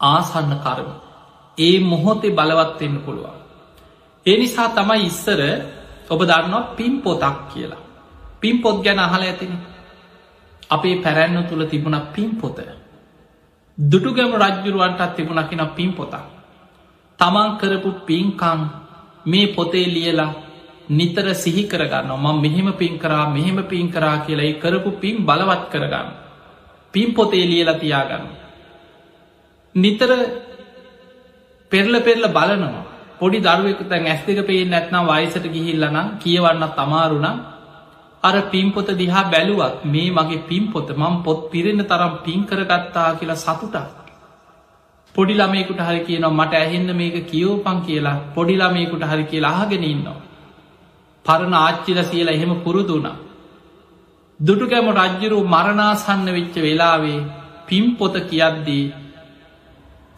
ආසන්න කරම. ඒ මොහොතේ බලවත්වෙන්න පුළුවන්. ඒ නිසා තමයි ඉස්සර ඔබ දන්නවා පින් පොතක් කියලා. පින් පොත් ගැන අහල ඇතින. අපේ පැරැන්න තුළ තිබුණ පින් පොත. දුටුගැම රජ්ජුරුවන්ටත් තිබුණකින පින් පොතක්. තමන් කරපු පින්කම් මේ පොතේ ලියලා නිතර සිහි කරගන්න ම මෙහෙම පින් කරා මෙහෙම පින් කරා කියලයි කරපු පින් බලවත් කරගන්න. පින් පොතේ ලියලා තියාගන්න. නිතර පෙරල පෙරල බලනවා පොඩි දරුවෙක තැන් ඇස් දෙක පේ නැත්නම් වයිසට ගිහිල්ලනම් කියවන්නත් අමාරුනම් අර පින්පොත දිහා බැලුවත් මේ මගේ පින්පොත මං පොත් පිරෙන තරම් පින් කරගත්තා කියලා සතුටක්. පොඩිලාමයකුට හරි කියනවා මට ඇහෙන්න මේක කියවපන් කියලා පොඩිලාමයකුට හරි කියලා අහගෙන ඉන්නවා. පරණ ආච්චිල සියලා එහෙම පුරුදුනා. දුටුකැම රජ්ජුරු මරණාසන්න වෙච්ච වෙලාවේ පිම් පොත කියද්දී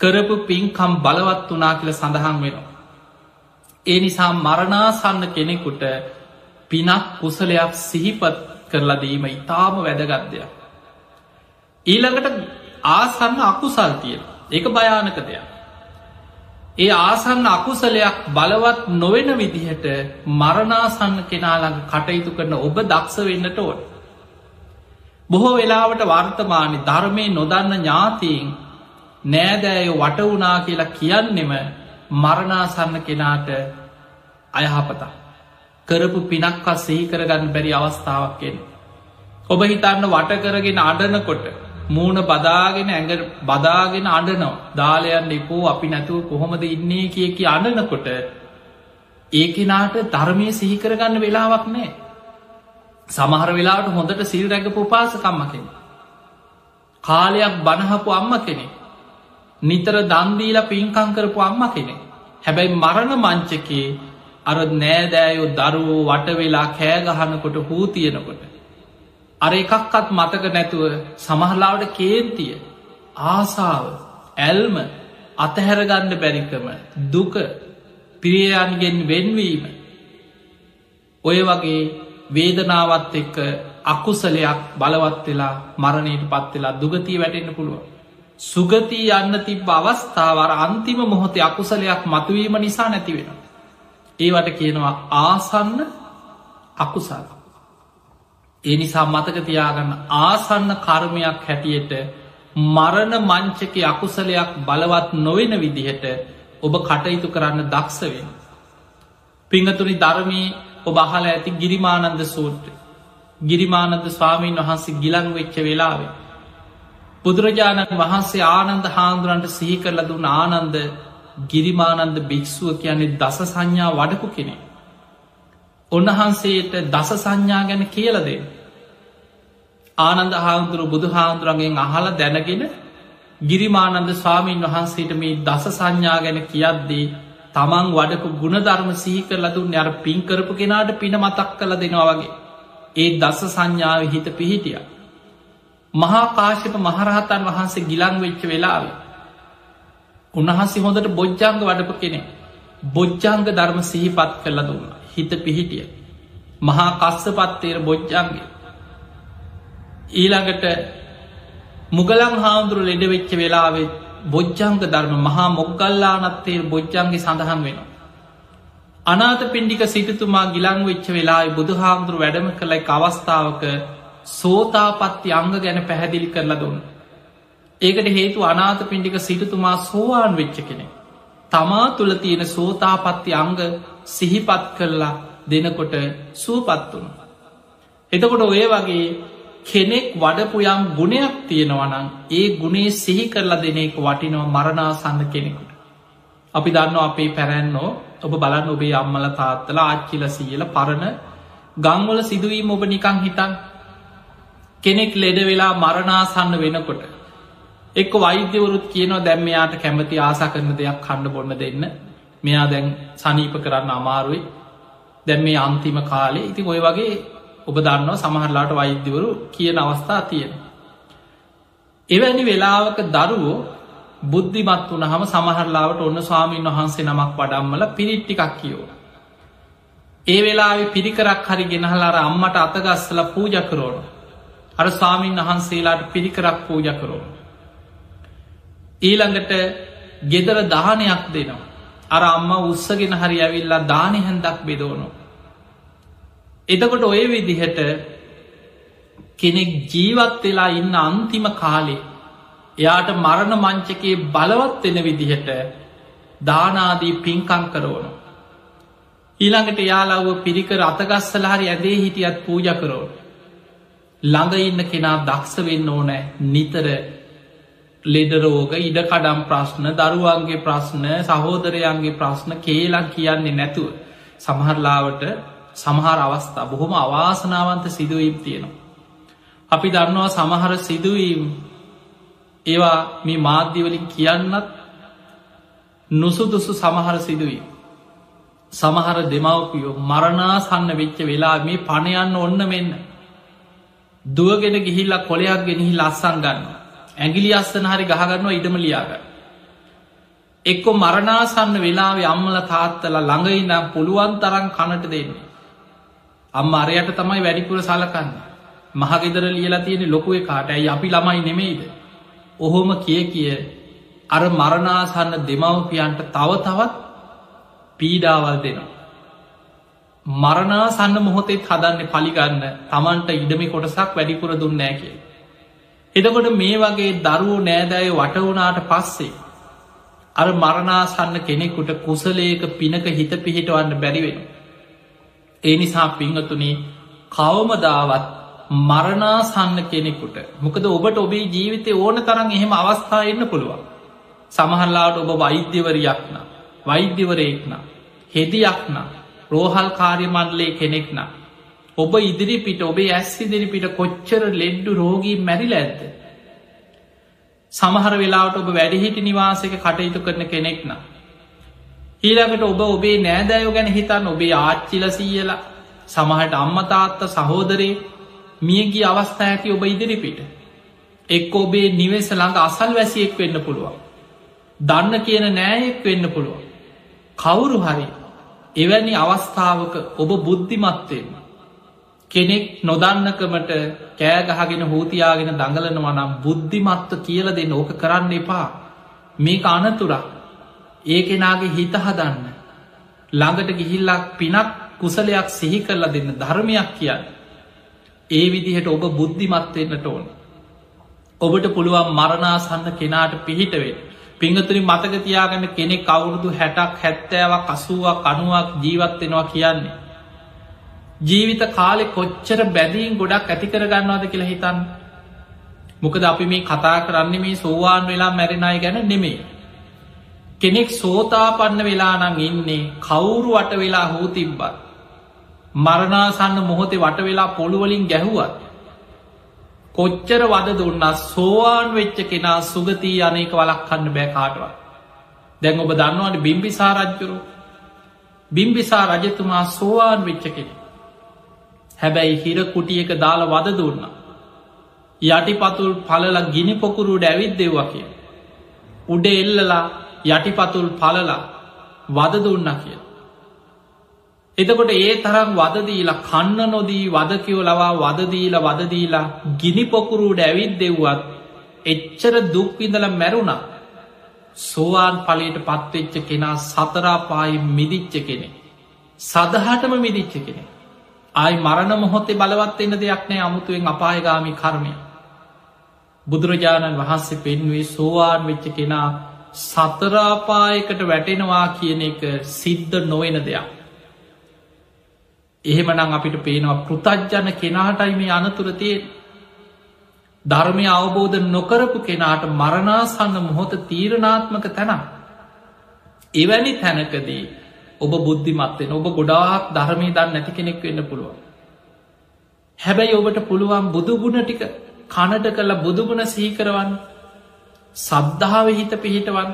කරපු පින්කම් බලවත් වනා කියල සඳහන් වෙනවා. ඒ නිසා මරණාසන්න කෙනෙකුට පිනක් කුසලයක් සිහිපත් කරලා දීම ඉතාම වැදගත්දයක්. ඊළඟට ආසන්න අකුසල් තියෙන එක භයානක දෙයක්. ඒ ආසන්න අකුසලයක් බලවත් නොවෙන විදිහට මරණාසන්න කෙනාළඟ කටයුතු කරන ඔබ දක්ෂ වෙන්නට ඕට. බොහෝ වෙලාවට වර්තමානි ධර්මය නොදන්න ඥාතීන් නෑදෑය වටවුනා කියලා කියන්නෙම මරණාසන්න කෙනාට අයහපතා. කරපු පිනක්කත් සෙහි කරගන්න බැරි අවස්ථාවක්කෙන්. ඔබ හිතන්න වටකරගෙන අඩනකොට මූුණ බදාගෙන ඇඟ බදාගෙන අඩනවා දාලයන්න එපෝ අපි නැතුව කොහොමද ඉන්නේ කිය කි අඩනකොට ඒකෙනාට ධර්මය සිහිකරගන්න වෙලාවක් නෑ සමහර වෙලාට හොඳට සිල් රැග උපාසකම්ම කෙනෙ. කාලයක් බණහපු අම්ම කෙනෙ. නිතර දන්දීල පින්කං කරපු අම්ම කෙනෙ. හැබැයි මරණ මංචකේ අර නෑදෑයෝ දරුවෝ වටවෙලා කෑගහනකොට හූතියනකොට. අර එකක්කත් මතක නැතුව සමහලාවට කේන්තිය ආසාාව ඇල්ම අතහැරගන්න බැරිකම දුක පිරියයන්ගෙන් වෙන්වීම ඔය වගේ වේදනාවත් එක්ක අකුසලයක් බලවත් වෙලා මරණයට පත්වෙලා දුගතිය වැටෙන්න්න පුළුව. සුගතිය යන්න තිබ අවස්ථාවර අන්තිම මොහොතේ අකුසලයක් මතුවීම නිසා නැති වෙන. ඒවට කියනවා ආසන්න අකුසල. ඒ නිසා මතක තියාගන්න ආසන්න කර්මයක් හැටියට මරණ මංචක අකුසලයක් බලවත් නොවෙන විදිහට ඔබ කටයුතු කරන්න දක්ෂවෙන. පිංහතුනි ධර්මී ඔබ අහල ඇති ගිරිමානන්ද සූත්‍ර. ගිරිමානන්ද ස්වාමීන් වහන්සේ ගිලං වෙච්ච වෙලාවේ. බුදුරජාණන් වහන්සේ ආනන්ද හාන්දුරන්ට සිහි කරල දුන්න ආනන්ද ගිරිමානන්ද භික්‍ෂුව කියන්නේ දස සංඥා වඩපු කෙනෙ. උන්වහන්සේට දස සංඥා ගැන කියලදේ. ආනන්ද හාමුදුරු බුදු හාමුදුරන්ගෙන් අහල දැනගෙන ගිරිමානන්ද ස්වාමීන් වහන්සේට මේ දස සංඥා ගැන කියද්දී තමන් වඩපු ගුණධර්ම සීකරල දුන්න අර පින්කරපු කෙනාට පින මතක් කළ දෙනවා වගේ ඒ දස සංඥාව හිත පිහිටිය. මහා කාශප මහරහතන් වහන්සේ ගිලං වෙච්ච වෙලාව. උන්වහන්සේ හොඳට බොජ්ජංග වඩපු කෙනෙ බොජ්ජංග ධර්ම සිහිපත් කරල දුන්න හිත පිහිටිය. මහා කස්ස පත්තේර බොජ්ජන්ගේ ඊළඟට මුගලං හාමුදුරු ලෙඩවෙච්ච වෙලාවෙත් බොජ්ජංග ධර්ම මහා මොක්ගල්ලානත්තේ බොජ්ජන්ගේ සඳහන් වෙනවා. අනාත පින්ඩික සිටතුමා ගිලං වෙච්ච වෙලායි බුදු හාමුදුරු වැඩම කළයි අවස්ථාවක සෝතාපත්ති අංග ගැන පැහැදිලි කරලා දුන්න. ඒකට හේතු අනාත පින්ඩික සිටතුමා සෝවාන් වෙච්ච කෙනෙ. තමා තුළ තියෙන සෝතාපත්ති අංග සිහිපත් කරලා දෙනකොට සූපත් වුණු. එතකොට ඔය වගේ කෙනෙක් වඩපු යම් ගුණයක් තියෙනවනම් ඒ ගුණේ සිහි කරලා දෙන එක වටිනව මරණාසන්න කෙනෙකුට. අපි දන්න අපේ පැරැන්නෝ ඔබ බලන්න ඔබේ අම්මල තාත්තල ආච්චිල සීල පරණ ගංවල සිදුවීම ඔබ නිකං හිතන් කෙනෙක් ලෙඩ වෙලා මරණාසන්න වෙනකොට. එක්ක වෛද්‍යවරුත් කියනවා දැම් මෙයාට කැමති ආසා කරන දෙයක් කණ්ඩ බොන්න දෙන්න මෙයා දැන් සනීප කරන්න අමාරුයි දැම් මේ අන්තිම කාලේ ඉති ඔය වගේ ඔබ දන්නවා සමහරලාට වෛද්‍යවරු කියන අවස්ථා තියෙන. එවැනි වෙලාවක දරුවෝ බුද්ධිමත් වන හම සමහරලාවට ඔන්න ස්වාමීන් වහන්සේ නමක් වඩම්මල පිරිට්ටිකක් කියෝ. ඒ වෙලා පිරිකරක් හරි ගෙනහලාර අම්මට අතගස්සල පූජ කරෝන. අර ස්වාමීන් වහන්සේලාට පිරිකරක් පූජ කරෝන. ඊළඟට ගෙදර දානයක් දෙනවා. අර අම්ම උත්සගෙන හරි ඇවිල්ලා දානි හැන්දක් බෙදෝනවා. එතකොට ඔය විදිහට කෙනෙක් ජීවත් වෙලා ඉන්න අන්තිම කාලේ එයාට මරණ මංචකයේ බලවත් වෙන විදිහට දානාදී පින්කං කරවනු. ඊළඟට යාලාව පිරිකර අතගස්සල හරි ඇදේ හිටියත් පූජ කරෝන. ළඟ ඉන්න කෙනා දක්ෂ වෙන්න ඕනෑ නිතර ලෙඩරෝග ඉඩකඩම් ප්‍රශ්න දරුවන්ගේ ප්‍රශ්න සහෝදරයන්ගේ ප්‍රශ්න කේලක් කියන්නේ නැතුව සමහරලාවට සමහර අවස්ථා බොහොම අවාසනාවන්ත සිදුවීම් තියෙනවා. අපි දන්නවා සමහර සිදුවීම් ඒවා මේ මාධ්‍යවලින් කියන්නත් නුසුදුසු සමහර සිදුවීම්. සමහර දෙමවපියෝ මරණාසන්න වෙච්ච වෙලා මේ පණයන්න ඔන්න මෙන්න. දුවගෙන ගිහිල්ලා කොළයක් ගෙනහි ලස්සන් ගන්න. ඇගිලි අස්සන හරි ගහගන්නවා ඉඩම ලියාගන්න. එක්කො මරණාසන්න වෙලාවේ අම්මල තාත්තල ළඟයි නම් පුළුවන් තරන් කනට දෙන්නේ. අම්ම අරයට තමයි වැඩිපුර සලකන්න. මහගෙදර ලියලා තියෙන ලොකුව කාට ඇයි අපි ළමයි නෙමෙයිද. ඔහොම කිය කිය අර මරණාසන්න දෙමවපියන්ට තව තවත් පීඩාවල් දෙනවා. මරණාසන්න මොහොතෙත් හදන්න පලිගන්න තමන්ට ඉඩමි කොටසක් වැඩිපුර දුන්නෑ කිය. එදකොට මේ වගේ දරුවෝ නෑදෑය වටවුනාට පස්සේ. අර මරණාසන්න කෙනෙකුට කුසලේක පිනක හිත පිහිටවන්න බැරිවෙන. ඒ නිසා පිංහතුනේ කවමදාවත් මරණාසන්න කෙනෙකුට මොකද ඔබට ඔබේ ජීවිතය ඕන තරන් එහෙම අවස්ථා එන්න පුළුවන්. සමහරලාට ඔබ වෛද්‍යවරයක්න වෛද්‍යවරයෙක්න හෙදියක්න රෝහල් කාර්යමණ්ඩලේ කෙනෙක්න. ඔබ ඉදිරිපිට ඔබේ ඇස් ඉදිරිපිට කොච්චර ලෙඩ්ඩු රෝගී මැරිල ඇත්ද. සමහර වෙලාවට ඔබ වැඩිහිටි නිවාසක කටයුතු කරන කෙනෙක් නම්. ඊළඟට ඔබ ඔබේ නෑදෑයෝ ගැන හිතන් ඔබේ ආච්චිල සීයලා සමහට අම්මතාත්ත සහෝදරේ මියගී අවස්ථා ඇති ඔබ ඉදිරිපිට. එක් ඔබේ නිවෙස ළඟ අසල් වැසියෙක් වෙන්න පුළුවන්. දන්න කියන නෑයෙක් වෙන්න පුළුවන්. කවුරු හරි එවැනි අවස්ථාවක ඔබ බුද්ධිමත්වයෙන්. කෙනෙක් නොදන්නකමට කෑගහගෙන හෝතියාගෙන දඟලනවා නම් බුද්ධිමත්ව කියල දෙන්න ඕක කරන්න එපා. මේක අනතුරක් ඒ කෙනාගේ හිත හදන්න. ළඟට ගිහිල්ලක් පිනක් කුසලයක් සිහි කරලා දෙන්න ධර්මයක් කියන්න. ඒ විදිහට ඔබ බුද්ධිමත්වවෙන්නට ඕන. ඔබට පුළුවන් මරණාසන්න කෙනාට පිහිටවේ. පිංහතුරි මතක තියාගන්න කෙනෙක් කවුරුදු හැටක් හැත්තෑවක් අසුවක් අනුවක් ජීවත්වෙනවා කියන්නේ. ජීවිත කාලෙ කොච්චර බැදීන් ගොඩක් ඇති කරගන්නවාද කියලා හිතන්න. මොකද අපි මේ කතා කරන්නේ මේ සෝවාන් වෙලා මැරෙනයි ගැන නෙමේ. කෙනෙක් සෝතාපන්න වෙලා නං ඉන්නේ කවුරු වට වෙලා හෝ තිබ්බත්. මරණාසන්න මොහොතේ වට වෙලා පොළුවලින් ගැහුවත්. කොච්චර වද දුන්න සෝවාන් වෙච්ච කෙනා සුගතිී අනක වලක් කන්න බෑකාටවා. දැන් ඔබ දන්නවන බිම්බිසා රජ්ජුරු බිම්බිසා රජතුමා සෝවාන් වෙච්ච කෙනෙ. හැබැයි හිර කුටියක දාලා වද දුන්න. යටිපතුල් පලල ගිනි පොකුරුට ඇවිත් දෙව්වා කිය. උඩ එල්ලලා යටිපතුල් පලලා වද දුන්න කිය. එතකොට ඒ තරම් වදදීලා කන්න නොදී වදකිව ලවා වදදීල වදදීලා ගිනි පොකුරුට ඇවිත් දෙව්වත් එච්චර දුක්විඳල මැරුණා සෝවාන් පලට පත්වෙච්ච කෙනා සතරාපායි මිදිච්ච කෙනෙ. සදහටම මිදිච්ච කෙනෙ. ආයි මරණ මොහොත්තේ බලවත් එන්න දෙයක් නෑ අමුතුවෙන් අපායගාමි කර්මය. බුදුරජාණන් වහන්සේ පෙන්වේ සෝවාන් වෙච්ච කෙනා සතරාපායකට වැටෙනවා කියන එක සිද්ධ නොවෙන දෙයක්. එහෙමනම් අපිට පේනවා පෘතජ්ජන කෙනාටයි මේ අනතුරතියෙන් ධර්මය අවබෝධ නොකරපු කෙනාට මරණාසන්න මොහොත තීරණාත්මක තැන. එවැනි තැනකදී ඔබ බුද්ධිමත්වෙන ඔබ ගොඩාක් ධර්මී දන්න නැති කෙනෙක් වෙන්න පුළුවන්. හැබැයි ඔබට පුළුවන් බුදුගුණ ටික කණට කළ බුදුගුණ සීකරවන්න සද්ධාව හිත පිහිටවන්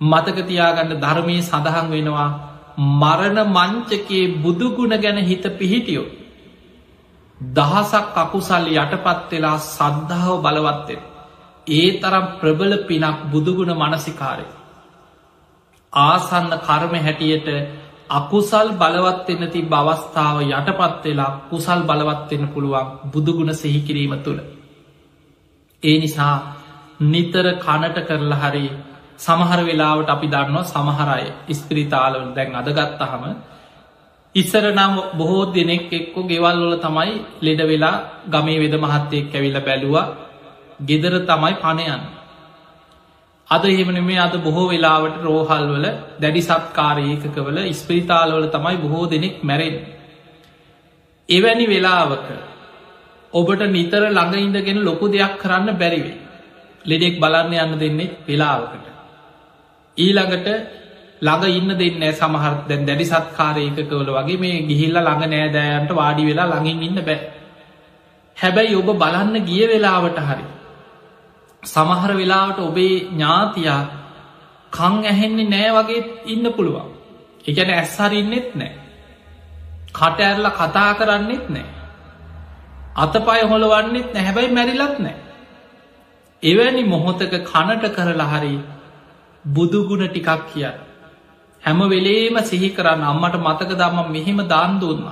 මතකතියාගන්න ධර්මී සඳහන් වෙනවා මරණ මංචකයේ බුදුගුණ ගැන හිත පිහිටියෝ. දහසක් අකුසල් යටපත් වෙලා සද්ධාව බලවත්තෙන්. ඒ තරම් ප්‍රබල පිනක් බුදුගුණ මනසිකාරය. ආසන්න කර්ම හැටියට අකුසල් බලවත්වෙන්න ති බවස්ථාව යටපත් වෙලා කුසල් බලවත්වෙන්න පුළුවන් බුදුගුණ සෙහිකිරීම තුළ. ඒ නිසා නිතර කනට කරලා හරි සමහර වෙලාවට අපි දන්නවා සමහරය ස්පිරිතාලවල දැන් අදගත්තහම ඉස්සර නම් බොහෝ දෙනෙක් එක්කෝ ගෙවල්වල තමයි ලෙඩ වෙලා ගමේ වෙද මහත්තයෙක් ඇවිල්ල බැලුවා. ගෙදර තමයි පණයන් අද එහෙමන මේ අද බොහෝ වෙලාවට රෝහල්වල දැඩි සත්කාරයකකවල ස්පිරිතාලවල තමයි බොහෝ දෙනෙක් මැරෙන් එවැනි වෙලාවක ඔබට නිතර ළඟඉඳගෙන ලොකු දෙයක් කරන්න බැරිවේ ලෙඩෙක් බලන්න යන්න දෙන්නේ වෙලාවකට. ඊළඟට ළඟ ඉන්න දෙන්න සමහර දැන් දැඩි සත්කාරයකකවල වගේ මේ ගිහිල්ල ළඟ නෑදෑයන්ට වාඩි වෙලා ළඟින් ඉන්න බෑ. හැබැයි ඔබ බලන්න ගිය වෙලාවට හරි. සමහර වෙලාවට ඔබේ ඥාතියා කං ඇහෙන්නේ නෑ වගේ ඉන්න පුළුවන්. එකැන ඇස්සරින්නෙත් නෑ. කට ඇරල කතා කරන්නෙත් නෑ. අතපය හොළවන්නෙත් නැහැබැයි මැරිලත් නෑ. එවැනි මොහොතක කනට කරලා හරි බුදුගුණ ටිකක් කිය. හැම වෙලේම සිහි කරන්න අම්මට මතක දම්ම මෙහෙම දාන් දුන්න.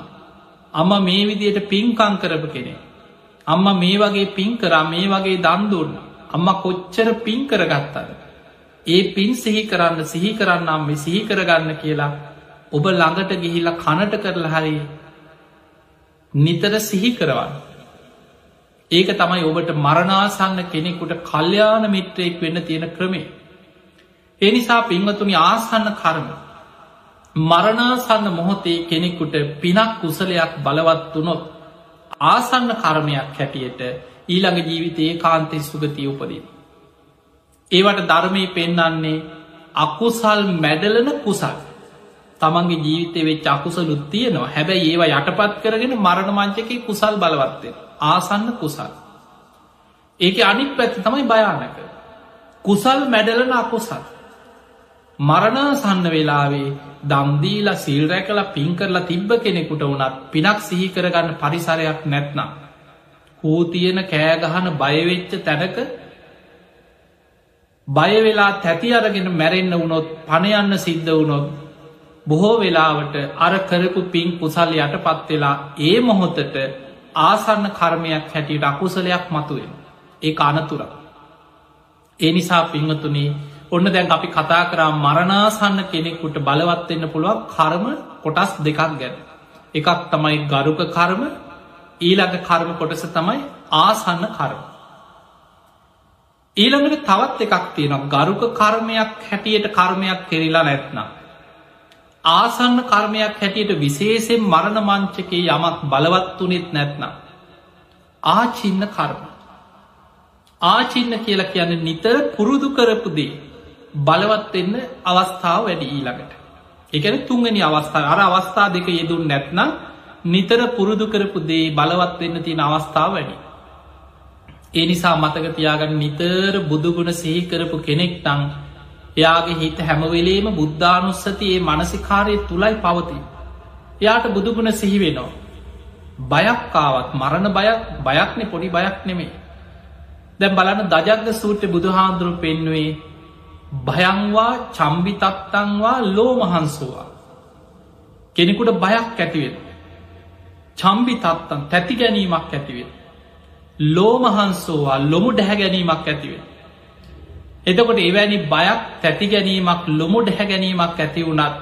අම්ම මේ විදියට පින්කං කරපු කෙනෙ. අම්ම මේ වගේ පින් කරා මේ වගේ දන්දුන්න. අම්ම කොච්චර පින් කරගත්තද. ඒ පින් සිහි කරන්න සිහි කරන්න අම්ම සිහි කරගන්න කියලා ඔබ ළඟට ගිහිල්ල කනට කරලා හරි නිතර සිහි කරවන්න. ඒක තමයි ඔබට මරණාසන්න කෙනෙකුට කල්්‍යයාන මිත්‍රයෙක් වෙන්න තියෙන ක්‍රමේ. එනිසා පින්වතුනි ආසන්න කර්ම මරණාසන්න මොහොතේ කෙනෙකුට පිනක් කුසලයක් බලවත් වනොත් ආසන්න කර්මයක් හැටියට ඊළඟ ජීවිතයේ කාන්තෙ සුගතිය උපදී. ඒවට ධර්මය පෙන්නන්නේ අකුසල් මැඩලන කුසල්. තමන්ගේ ජීවිතය වෙච් අකුසලුත් තියෙනවා. හැබැයි ඒවා යටපත් කරගෙන මරණ මංචක කුසල් බලවත්තය ආසන්න කුසල්. ඒක අනික් පැත්ති තමයි භයානක. කුසල් මැඩලන අකුසල්. මරණසන්න වෙලාවේ දම්දීලා සිල් රැකලා පින් කරලා තිබ්බ කෙනෙකුට වනත් පිනක් සිහි කරගන්න පරිසරයක් නැත්නම්. හූ තියෙන කෑගහන බයවෙච්ච තැනක බයවෙලා තැති අරගෙන මැරෙන්න්න වුණොත් පණයන්න සිද්ධ වුණොත් බොහෝ වෙලාවට අර කරපු පින් කුසල් යට පත්වෙලා ඒ මොහොතට ආසන්න කර්මයක් හැටියට අකුසලයක් මතුවෙන ඒ අනතුර. ඒ නිසා පිංහතුනේ ඔන්න දැන් අපි කතා කරා මරණාසන්න කෙනෙකුට බලවත්වෙන්න පුළුවන් කර්ම කොටස් දෙකක් ගැන. එකක් තමයි ගරුක කර්ම ඊළඟ කර්ම කොටස තමයි ආසන්න කර්ම. ඊළඟට තවත් එකක් තියෙනවා ගරුක කර්මයක් හැටියට කර්මයක් කෙරලා නැත්නම්. ආසන්න කර්මයක් හැටියට විශේෂෙන් මරණ මංචකේ යමක් බලවත් වනෙත් නැත්නම්. ආචින්න කර්ම. ආචින්න කියලා කියන නිතර පුරුදු කරපුදේ බලවත් එන්න අවස්ථාව වැඩි ඊළඟට. එකන තුන්ගනි අවස්ථා අර අවස්ථා දෙක යෙදුන් නැත්නම් නිතර පුරුදු කරපු දේ බලවත් වෙන්න තියෙන අවස්ථාව වැඩි. ඒ නිසා මතක තියාගන්න නිතර බුදුගුණ සිහි කරපු කෙනෙක් තං එයාගේ හිත හැමවෙලේම බුද්ධානුස්සතියේ මනසිකාරය තුළයි පවති. එයාට බුදුගුණ සිහිවෙනවා. බයක්කාවත් මරණ බයක් බයක්නෙ පොඩි බයක් නෙමේ. දැම් බලන්න දජග්ග සූට්‍ර බුදුහාන්දුරු පෙන්වේ භයංවා චම්බිතත්තංවා ලෝමහන්සුවා. කෙනෙකුට බයක් ඇතිවෙන. චම්බි තත්තන් තැති ගැනීමක් ඇතිවෙන. ලෝමහන්සෝවා ලොමු ඩැහැ ගැනීමක් ඇතිවෙන. එතකොට එවැනි බයක් තැති ගැනීමක් ලොමු ඩැහැ ගැනීමක් ඇති වුණත්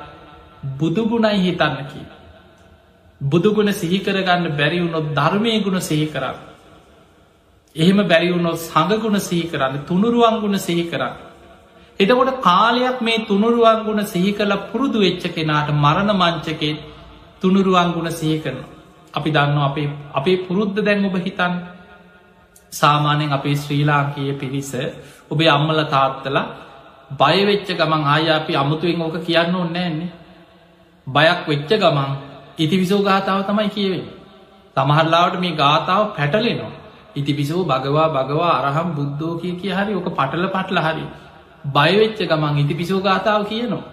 බුදුගුණයි හිතන්න කිය. බුදුගුණ සිහිකරගන්න බැරිවුණොත් ධර්මය ගුණ සිහි කරන්න. එහෙම බැරිවුණොත් සඟගුණ සිහි කරන්න තුනුරුවන්ගුණ සිහි කරන්න. එතකොට කාලයක් මේ තුනුරුවන්ගුණ සිහි කළ පුරුදු වෙච්ච කෙනාට මරණ මංචකේ තුනුරුවන්ගුණ සිහි කරන. අපි දන්න අපේ අපේ පුරුද්ධ දැන් ඔබ හිතන් සාමානයෙන් අපේ ශ්‍රී ලාංකයේ පිරිස ඔබේ අම්මල තාත්තල බයවෙච්ච ගමන් ආය අපි අමුතුවෙන් ඕක කියන්න ඕන්නෑන්නේ බයක් වෙච්ච ගමන් ඉති විසෝ ගාථාව තමයි කියවෙන තමහරලාවට මේ ගාථාව පැටලෙනවා. ඉති පිසෝ භගවා භගවා අරහම් බුද්ධෝ කිය කිය හරි ඕක පටල පටල හරි. බයවෙච්ච ගමන් ඉති පිසෝ ගාථාව කියනවා.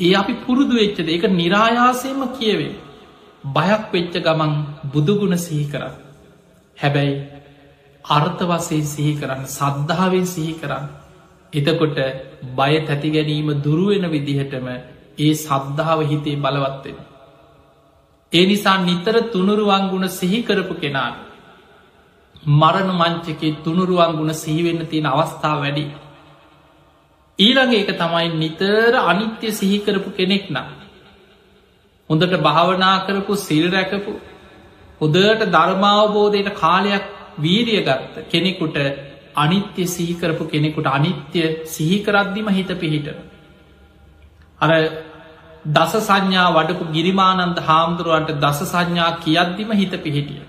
ඒ අපි පුරුදු වෙච්චද එක නිරායාසයම කියවේ බයක් වෙච්ච ගමන් බුදුගුණ සිහි කර හැබැයි අර්ථ වසේ සිහි කරන්න සද්ධාවෙන් සිහි කරන්න. එතකොට බය තැති ගැනීම දුරුවෙන විදිහටම ඒ සද්ධාව හිතේ බලවත්වෙන. ඒ නිසා නිතර තුනුරුවන්ගුණ සිහිකරපු කෙනාට මරණ මංචකේ තුනුරුවන්ගුණ සිහිවෙන්න තියෙන අවස්ථාව වැඩි. ඊළඟ එක තමයි නිතර අනිත්‍ය සිහිකරපු කෙනෙක් නම්. හොඳට භාවනා කරපු සිල් රැකපු හොදට ධර්මාවබෝධයට කාලයක් වීරිය ගත්ත කෙනෙකුට අනිත්‍ය සිහිකරපු කෙනෙකුට අනිත්‍ය සිහිකරද්දිම හිත පිහිට. අර දස සංඥා වඩපු ගිරිමානන්ද හාමුදුරුවන්ට දස සංඥා කියද්දිම හිත පිහිටිය.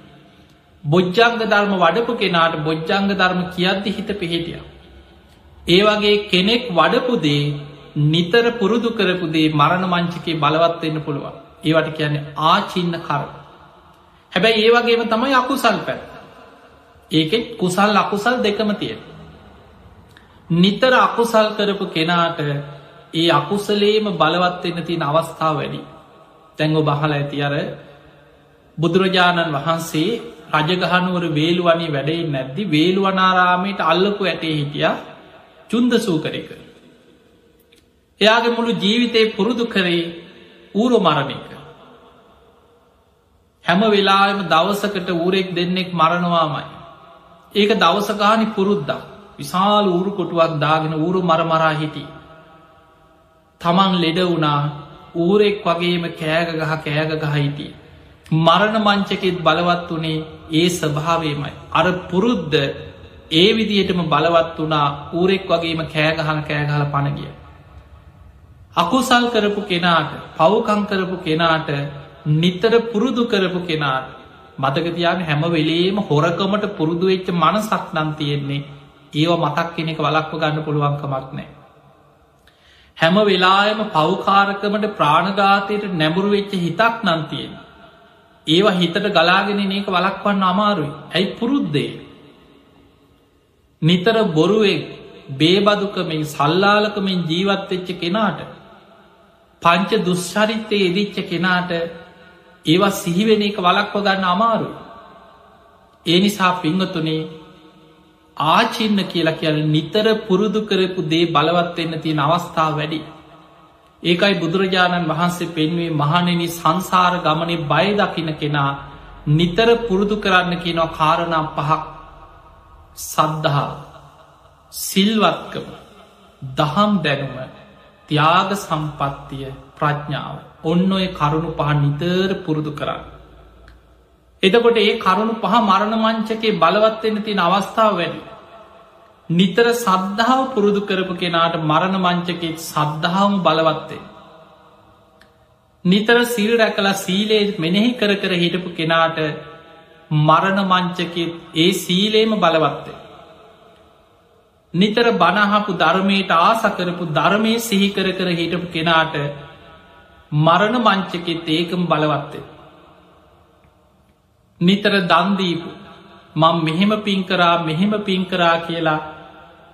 බොජ්ජංග ධර්ම වඩපු කෙනාට බොජ්ජංග ධර්ම කියද්දි හිත පිහිටිය. ඒ වගේ කෙනෙක් වඩපුදේ නිතර පුරුදු කරපුදේ මරණ මංචිකේ බලවත්වවෙන්න පුළුවන් ඒවට කියන්නේ ආචින්න කර. හැබැයි ඒ වගේම තමයි අකුසල් පැත්. ඒකෙත් කුසල් අකුසල් දෙකම තියෙන. නිතර අකුසල් කරපු කෙනාට ඒ අකුසලේම බලවත්වෙන්න තියෙන අවස්ථාව වැඩි. තැංගෝ බහල ඇති අර බුදුරජාණන් වහන්සේ රජගහනුවර වේළුවනී වැඩයි නැද්දි වේළුවනාරාමයට අල්ලපු ඇටේ හිටිය චුන්ද සූකරය කර. එයාගේ මුළු ජීවිතය පුරුදු කරේ ඌරු මරණයක. හැම වෙලාම දවසකට ඌරෙක් දෙන්නෙක් මරණවාමයි. ඒක දවසගානි පුරුද්දා විශාල ඌරු කොටුවක් දාගෙන ඌරු මරමරා හිටි. තමන් ලෙඩ වුණා ඌරෙක් වගේම කෑග ගහ කෑග ගහ හිටිය. මරණ මංචකෙත් බලවත් වනේ ඒ ස්භාවයමයි. අර පුරුද්ධ ඒ විදිහටම බලවත් වනා ඌරෙක් වගේම කෑගහන කෑගහල පණගිය. අකුසල් කරපු කෙනාට පවකං කරපු කෙනාට නිතර පුරුදු කරපු කෙනාට මතකතියාන හැම වෙලේම හොරකමට පුරුදු වෙච්ච මනසක් නම් තියෙන්නේ ඒව මතක් කෙනෙක වලක්ව ගන්න පුළුවන්කමක් නෑ. හැම වෙලායම පවකාරකමට ප්‍රාණගාතයට නැඹුරු වෙච්ච හිතක් නන්තියෙන්. ඒවා හිතට ගලාගෙන ඒක වලක්වන්න අමාරුයි ඇයි පුරුද්දේ. නිතර බොරුවෙක් බේබදුකමින් සල්ලාලකමින් ජීවත්වෙච්ච කෙනාට පංච දුෂ්චරිත්තය එදිච්ච කෙනාට ඒවා සිහිවෙන එක වලක්ව ගන්න අමාරු. ඒ නිසා පිංහතුනේ ආචින්න කියලා කියල නිතර පුරුදු කරපු දේ බලවත්වෙන්න තියෙන අවස්ථාව වැඩි. ඒකයි බුදුරජාණන් වහන්සේ පෙන්වේ මහනෙන සංසාර ගමනේ බය දකින කෙනා නිතර පුරුදු කරන්න කියනවා කාරණම් පහක් සද්ධහා සිල්වත්කම දහම් දැනුම ත්‍යාග සම්පත්තිය ප්‍රඥාව ඔන්න ඔය කරුණු පහ නිතර පුරුදු කරන්න. එතකොට ඒ කරුණු පහ මරණ මංචකේ බලවත්වෙන්න තියෙන අවස්ථාව වැඩි. නිතර සද්ධාව පුරුදු කරපු කෙනාට මරණ මංචකෙත් සද්ධාවම බලවත්තේ. නිතර සිල් රැකලා සීලේ මෙනෙහි කර කර හිටපු කෙනාට මරණ මංචකෙත් ඒ සීලේම බලවත්තේ. නිතර බණහපු ධර්මයට ආසකරපු ධර්මය සිහිකර කර හිටපු කෙනාට මරණ මංචකෙත් ඒකම් බලවත්තේ. නිතර දන්දීපු මං මෙහෙම පින්කරා මෙහෙම පින්කරා කියලා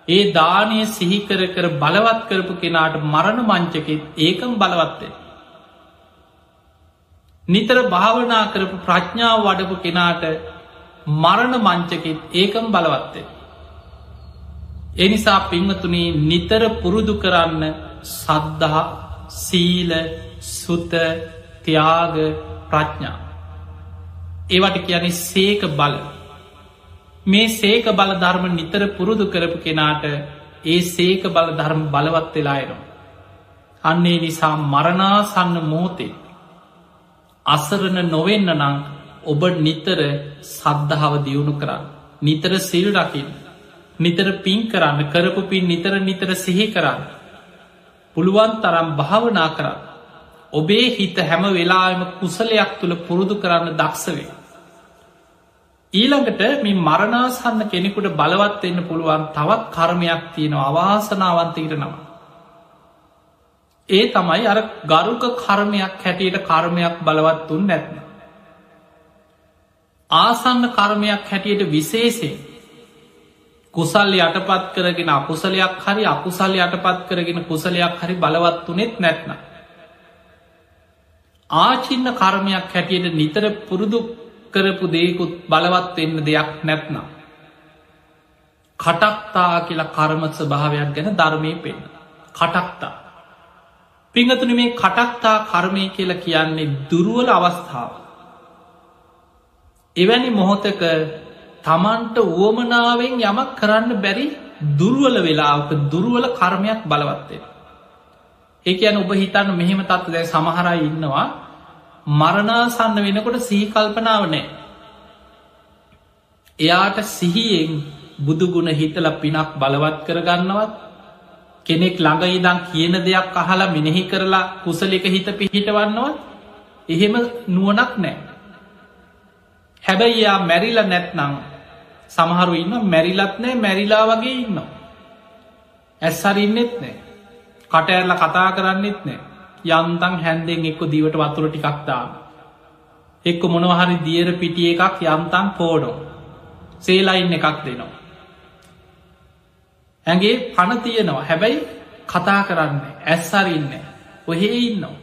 ඒ දානය සිහිකර කර බලවත් කරපු කෙනාට මරණ මංචකෙත් ඒකම් බලවත්තේ. නිතර භාවනා කරපු ප්‍රඥාව වඩපු කෙනාට මරණ මංචකෙත් ඒකම් බලවත්තේ. එනිසා පිංහතුනේ නිතර පුරුදු කරන්න සද්ධහා සීල සුත ත්‍යාග ප්‍රඥා. ඒවට කියන්නේ සේක බල. මේ සේක බල ධර්ම නිතර පුරුදු කරපු කෙනාට ඒ සේක බල ධර්ම බලවත් වෙලායනවා. අන්නේ නිසා මරණාසන්න මෝතේ අසරණ නොවෙන්න නං ඔබ නිතර සද්ධාව දියුණු කරන්න. නිතර සිල් රකින්න. නිතර පින් කරන්න කරපු පින් නිතර නිතර සිහි කරන්න. පුළුවන් තරම් භාවනා කරන්න. ඔබේ හිත හැම වෙලාම කුසලයක් තුළ පුරුදු කරන්න දක්ෂවේ. ඊළඟට මේ මරණාසන්න කෙනෙකුට බලවත් එන්න පුළුවන් තවත් කර්මයක් තියෙන අවාසනාවන්තීරනවා. ඒ තමයි අර ගරුක කර්මයක් හැටියට කර්මයක් බලවත්තුන් නැත්න. ආසන්න කර්මයක් හැටියට විශේසේ කුසල් යටපත් කරගෙන අකුසලයක් හරි අකුසල් යටපත් කරගෙන කුසලයක් හරි බලවත්තුනෙත් නැත්න. ආචින්න කර්මයක් හැටියට නිතර පුරුදු කරපු දෙයකුත් බලවත් වෙන්න දෙයක් නැත්නම්. කටක්තා කියලා කර්මත් ස්භාවයක් ගැන ධර්මය පෙන්න. කටක්තා. පිංහතුන මේ කටක්තා කර්මය කියලා කියන්නේ දුරුවල අවස්ථාව. එවැනි මොහොතක තමන්ට වුවමනාවෙන් යමක් කරන්න බැරි දුරුවල වෙලාවක දුරුවල කර්මයක් බලවත්තේ. ඒ කියන ඔබ හිතන්න මෙහෙම තත්ව දැ සමහරයි ඉන්නවා මරණාසන්න වෙනකොට සිහිකල්පනාව නෑ. එයාට සිහියෙන් බුදුගුණ හිතල පිනක් බලවත් කරගන්නවත් කෙනෙක් ළඟ ඉදං කියන දෙයක් අහලා මෙනෙහි කරලා කුසලික හිත පිහිටවන්නවත් එහෙම නුවනක් නෑ. හැබැයි යා මැරිල නැත්නං සමහරු ඉන්න මැරිලත් නෑ මැරිලා වගේ ඉන්න. ඇස්සරින්නෙත් නෑ කට ඇරල කතා කරන්නෙත් නෑ යන්තන් හැන්දෙන් එක්ක දීවට වතුර ටිකක් දාන්න. එක්ක මොනවහරි දියර පිටිය එකක් යම්තන් පෝඩෝ. සේලයින් එකක් දෙනවා. ඇගේ පණ තියෙනවා හැබැයි කතා කරන්න ඇස්සරින්න ඔහෙ ඉන්නවා.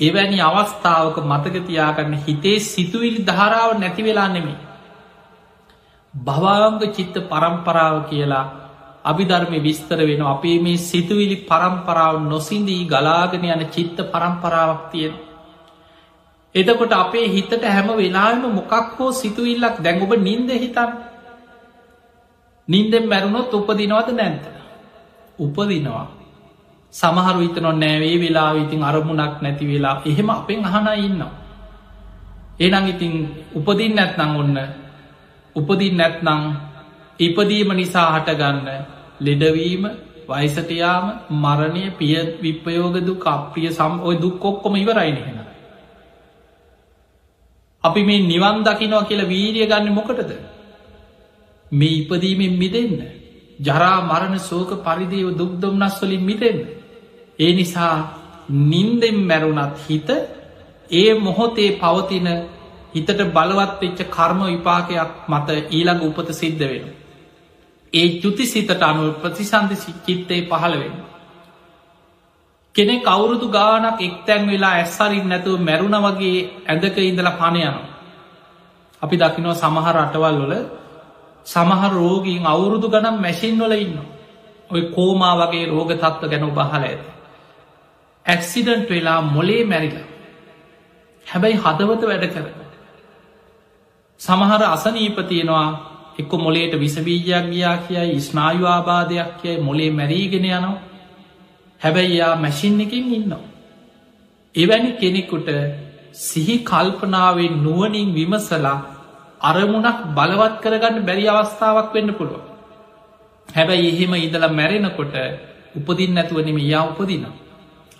එවැනි අවස්ථාවක මතකතියාගන්න හිතේ සිතුවිලි ධාරාව නැති වෙලා නෙමේ. භවාංග චිත්ත පරම්පරාව කියලා අභිධර්මය විස්තර වෙන අපේ මේ සිතුවිලි පරම්පරාව නොසින්දී ගලාගෙන යන චිත්ත පරම්පරාවක් තියෙන. එදකොට අපේ හිතට හැම වෙලාම මොකක් හෝ සිතුවිල්ලක් දැන් ඔබ නින්ද හිතන් නින්දෙන් මැරුණොත් උපදිනවද නැන්ත. උපදිනවා. සමහරු විතනො නෑවේ වෙලා ඉතින් අරමුණක් නැති වෙලා එහෙම අපෙන් අහන ඉන්නවා. ඒනං ඉතින් උපදින් නැත්නං ඔන්න උපදින් නැත්නං ඉපදීම නිසා හටගන්න ලෙඩවීම වයිසටයාම මරණය පිය විප්පයෝගදු කප්පිය සම් ඔය දුක් කොක්කොම ඉවරයින හෙන. අපි මේ නිවන් දකිනවා කියලා වීරිය ගන්න මොකටද. මේ ඉපදීමෙන් මිදන්න. ජරා මරණ සෝක පරිදිව දුක්දොම්නස්වලින් මිතෙන්න. ඒ නිසා නින්දෙන් මැරුණත් හිත ඒ මොහොතේ පවතින හිතට බලවත් වෙච්ච කර්ම විපාකයක් මත ඊළඟ උපත සිද්ධ වෙන. ඒ චුති සිතට අනුව ප්‍රතිසන්ධ චිත්තේ පහළවෙන්න. කෙනෙ කවුරුදු ගානක් එක්තැන් වෙලා ඇස්සරින් නැතුව මැරුණ වගේ ඇඳක ඉඳල පණයනවා. අපි දකිනව සමහර අටවල් වල සමහර රෝගීන් අවුරුදු ගනම් මැසින් වල ඉන්න. ඔය කෝමා වගේ රෝග තත්ව ගැන බහල ඇත. ඇක්සිඩන්ට් වෙලා මොලේ මැරිල. හැබැයි හදවත වැඩ කර. සමහර අසනීපතියෙනවා එක්ක මොලේට විසබීජයක් ගියා කියයි ස්නායු ආබාධයක් කියයි මොලේ මැරීගෙන යනවා. හැබැයි යා මැසින් එකින් ඉන්නවා. එවැනි කෙනෙකුට සිහි කල්පනාවෙන් නුවනින් විමසලා අරමුණක් බලවත් කරගන්න බැරි අවස්ථාවක් වෙන්න පුළුව. හැබැයි එහෙම ඉදලා මැරෙනකොට උපදින් නැතුවනම යා උපදින.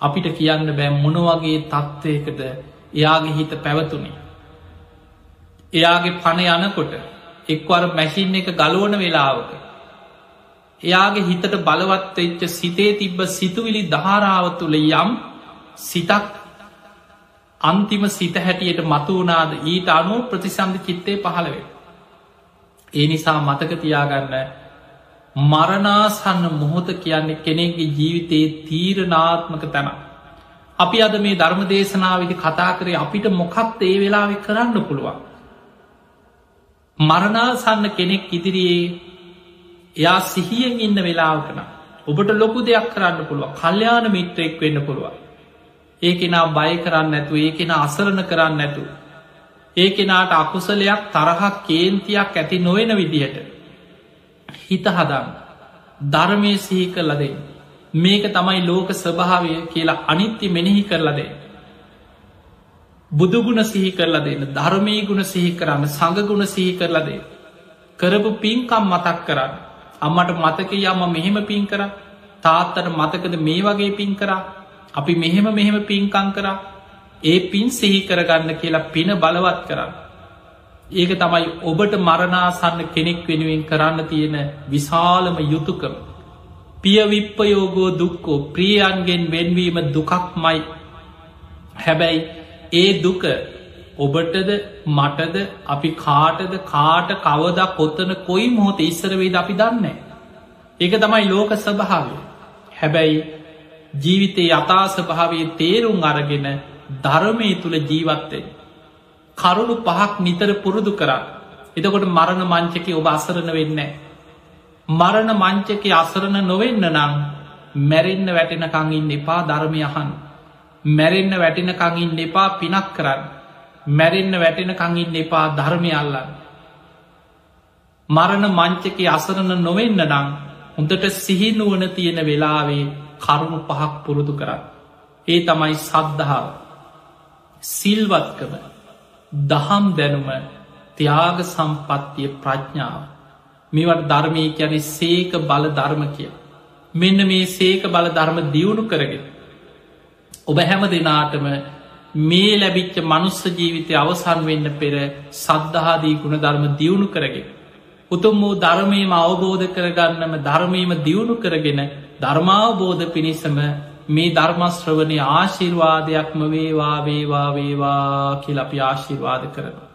අපිට කියන්න බෑ මොනවගේ තත්ත්වයකද එයාගේ හිත පැවතුනේ. එයාගේ පණ යනකොට එක්වර මැසින් එක ගලෝන වෙලාවක. එයාගේ හිතට බලවත් එච්ච සිතේ තිබ්බ සිතුවිලි ධාරාව තුළ යම් සිතක් අන්තිම සිත හැටියට මතුවනාද ඊට අනුව ප්‍රතිසන්ධ චිත්තය පහළවේ. ඒ නිසා මතක තියාගන්න මරනාසන්න මොහොත කියන්නේ කෙනෙක්ගේ ජීවිතයේ තීරනාත්මක තැන. අපි අද මේ ධර්ම දේශනාවිදි කතා කරේ අපිට මොකක්ද ඒ වෙලාවෙ කරන්න පුළුවන්. මරනාසන්න කෙනෙක් ඉදිරියේ එයා සිහියෙන් ඉන්න වෙලාවකන ඔබට ලොකු දෙයක් කරන්න පුළුව කල්්‍යයාන මිත්‍රයෙක් වෙන්න පුළුවන් ඒ කෙනා බය කරන්න නැතු ඒ කෙන අසරණ කරන්න නැතු ඒ කෙනාට අකුසලයක් තරහක් කේන්තියක් ඇති නොවෙන විදිහට හිත හදන්න ධර්මය සිහි කරලදේ මේක තමයි ලෝක ස්වභාවය කියලා අනිත්‍ය මෙනෙහි කරලදේ බුදුගුණ සිහි කරලා දෙන්න. ධර්මී ගුණ සිහි කරන්න සඟගුණ සිහි කරලා දේ කරපු පින්කම් මතක් කරන්න. අම්මට මතක යම මෙහෙම පින් කර. තාත්තට මතකද මේ වගේ පින් කරා. අපි මෙහෙම මෙහෙම පින්කං කරා ඒ පින් සිහි කරගන්න කියලා පින බලවත් කරන්න ඒක තමයි ඔබට මරණාසන්න කෙනෙක් වෙනුවෙන් කරන්න තියෙන විශාලම යුතුකම පියවිප්පයෝගෝ දුක්කෝ ප්‍රියන්ගෙන් වෙන්වීම දුකක් මයි හැබැයි ඒ දුක ඔබටද මටද අපි කාටද කාට කවදා කොත්තන කොයි මොහොත ඉස්සරවේද අපි දන්නේ. ඒක තමයි ලෝක ස්වභාවය. හැබැයි ජීවිතයේ යථා ස්භාවයේ තේරුම් අරගෙන ධර්මය තුළ ජීවත්තේ. කරුණු පහක් නිතර පුරුදු කරා. එතකොට මරණ මංචක ඔබ අසරණ වෙන්න. මරණ මංචක අසරණ නොවෙන්න නම් මැරෙන්න්න වැටෙනකංඉන්න එපා ධර්මයහන්. මැරෙන්න්න වැටෙනකංඉන්න එපා පිනක් කරන්න. මැරෙන්න්න වැටෙන කඟින් එපා ධර්මය අල්ලන්න. මරණ මංචක අසරණ නොවෙන්න නං හොඳට සිහිනුවන තියෙන වෙලාවේ කරුණු පහක් පුරුදු කරන්න. ඒ තමයි සද්ධාව සිල්වත්කම දහම් දැනුම ත්‍යාග සම්පත්තිය ප්‍රඥාව මේවට ධර්මය යැන සේක බල ධර්ම කිය. මෙන්න මේ සේක බල ධර්ම දියුණු කරගෙන. ඔබ හැම දෙනාටම මේ ලැබිච්ච මනුස්ස ජීවිතය අවසන් වෙන්න පෙර සද්ධහාදී ගුණ ධර්ම දියුණු කරගෙන. උතුම් වූ ධර්මයම අවබෝධ කරගන්නම ධර්මීම දියුණු කරගෙන ධර්මාවබෝධ පිණිසම මේ ධර්මශ්‍රවනය ආශිර්වාදයක්ම වේවා වේවා වේවා කියලපි ආශිර්වාද කරනවා.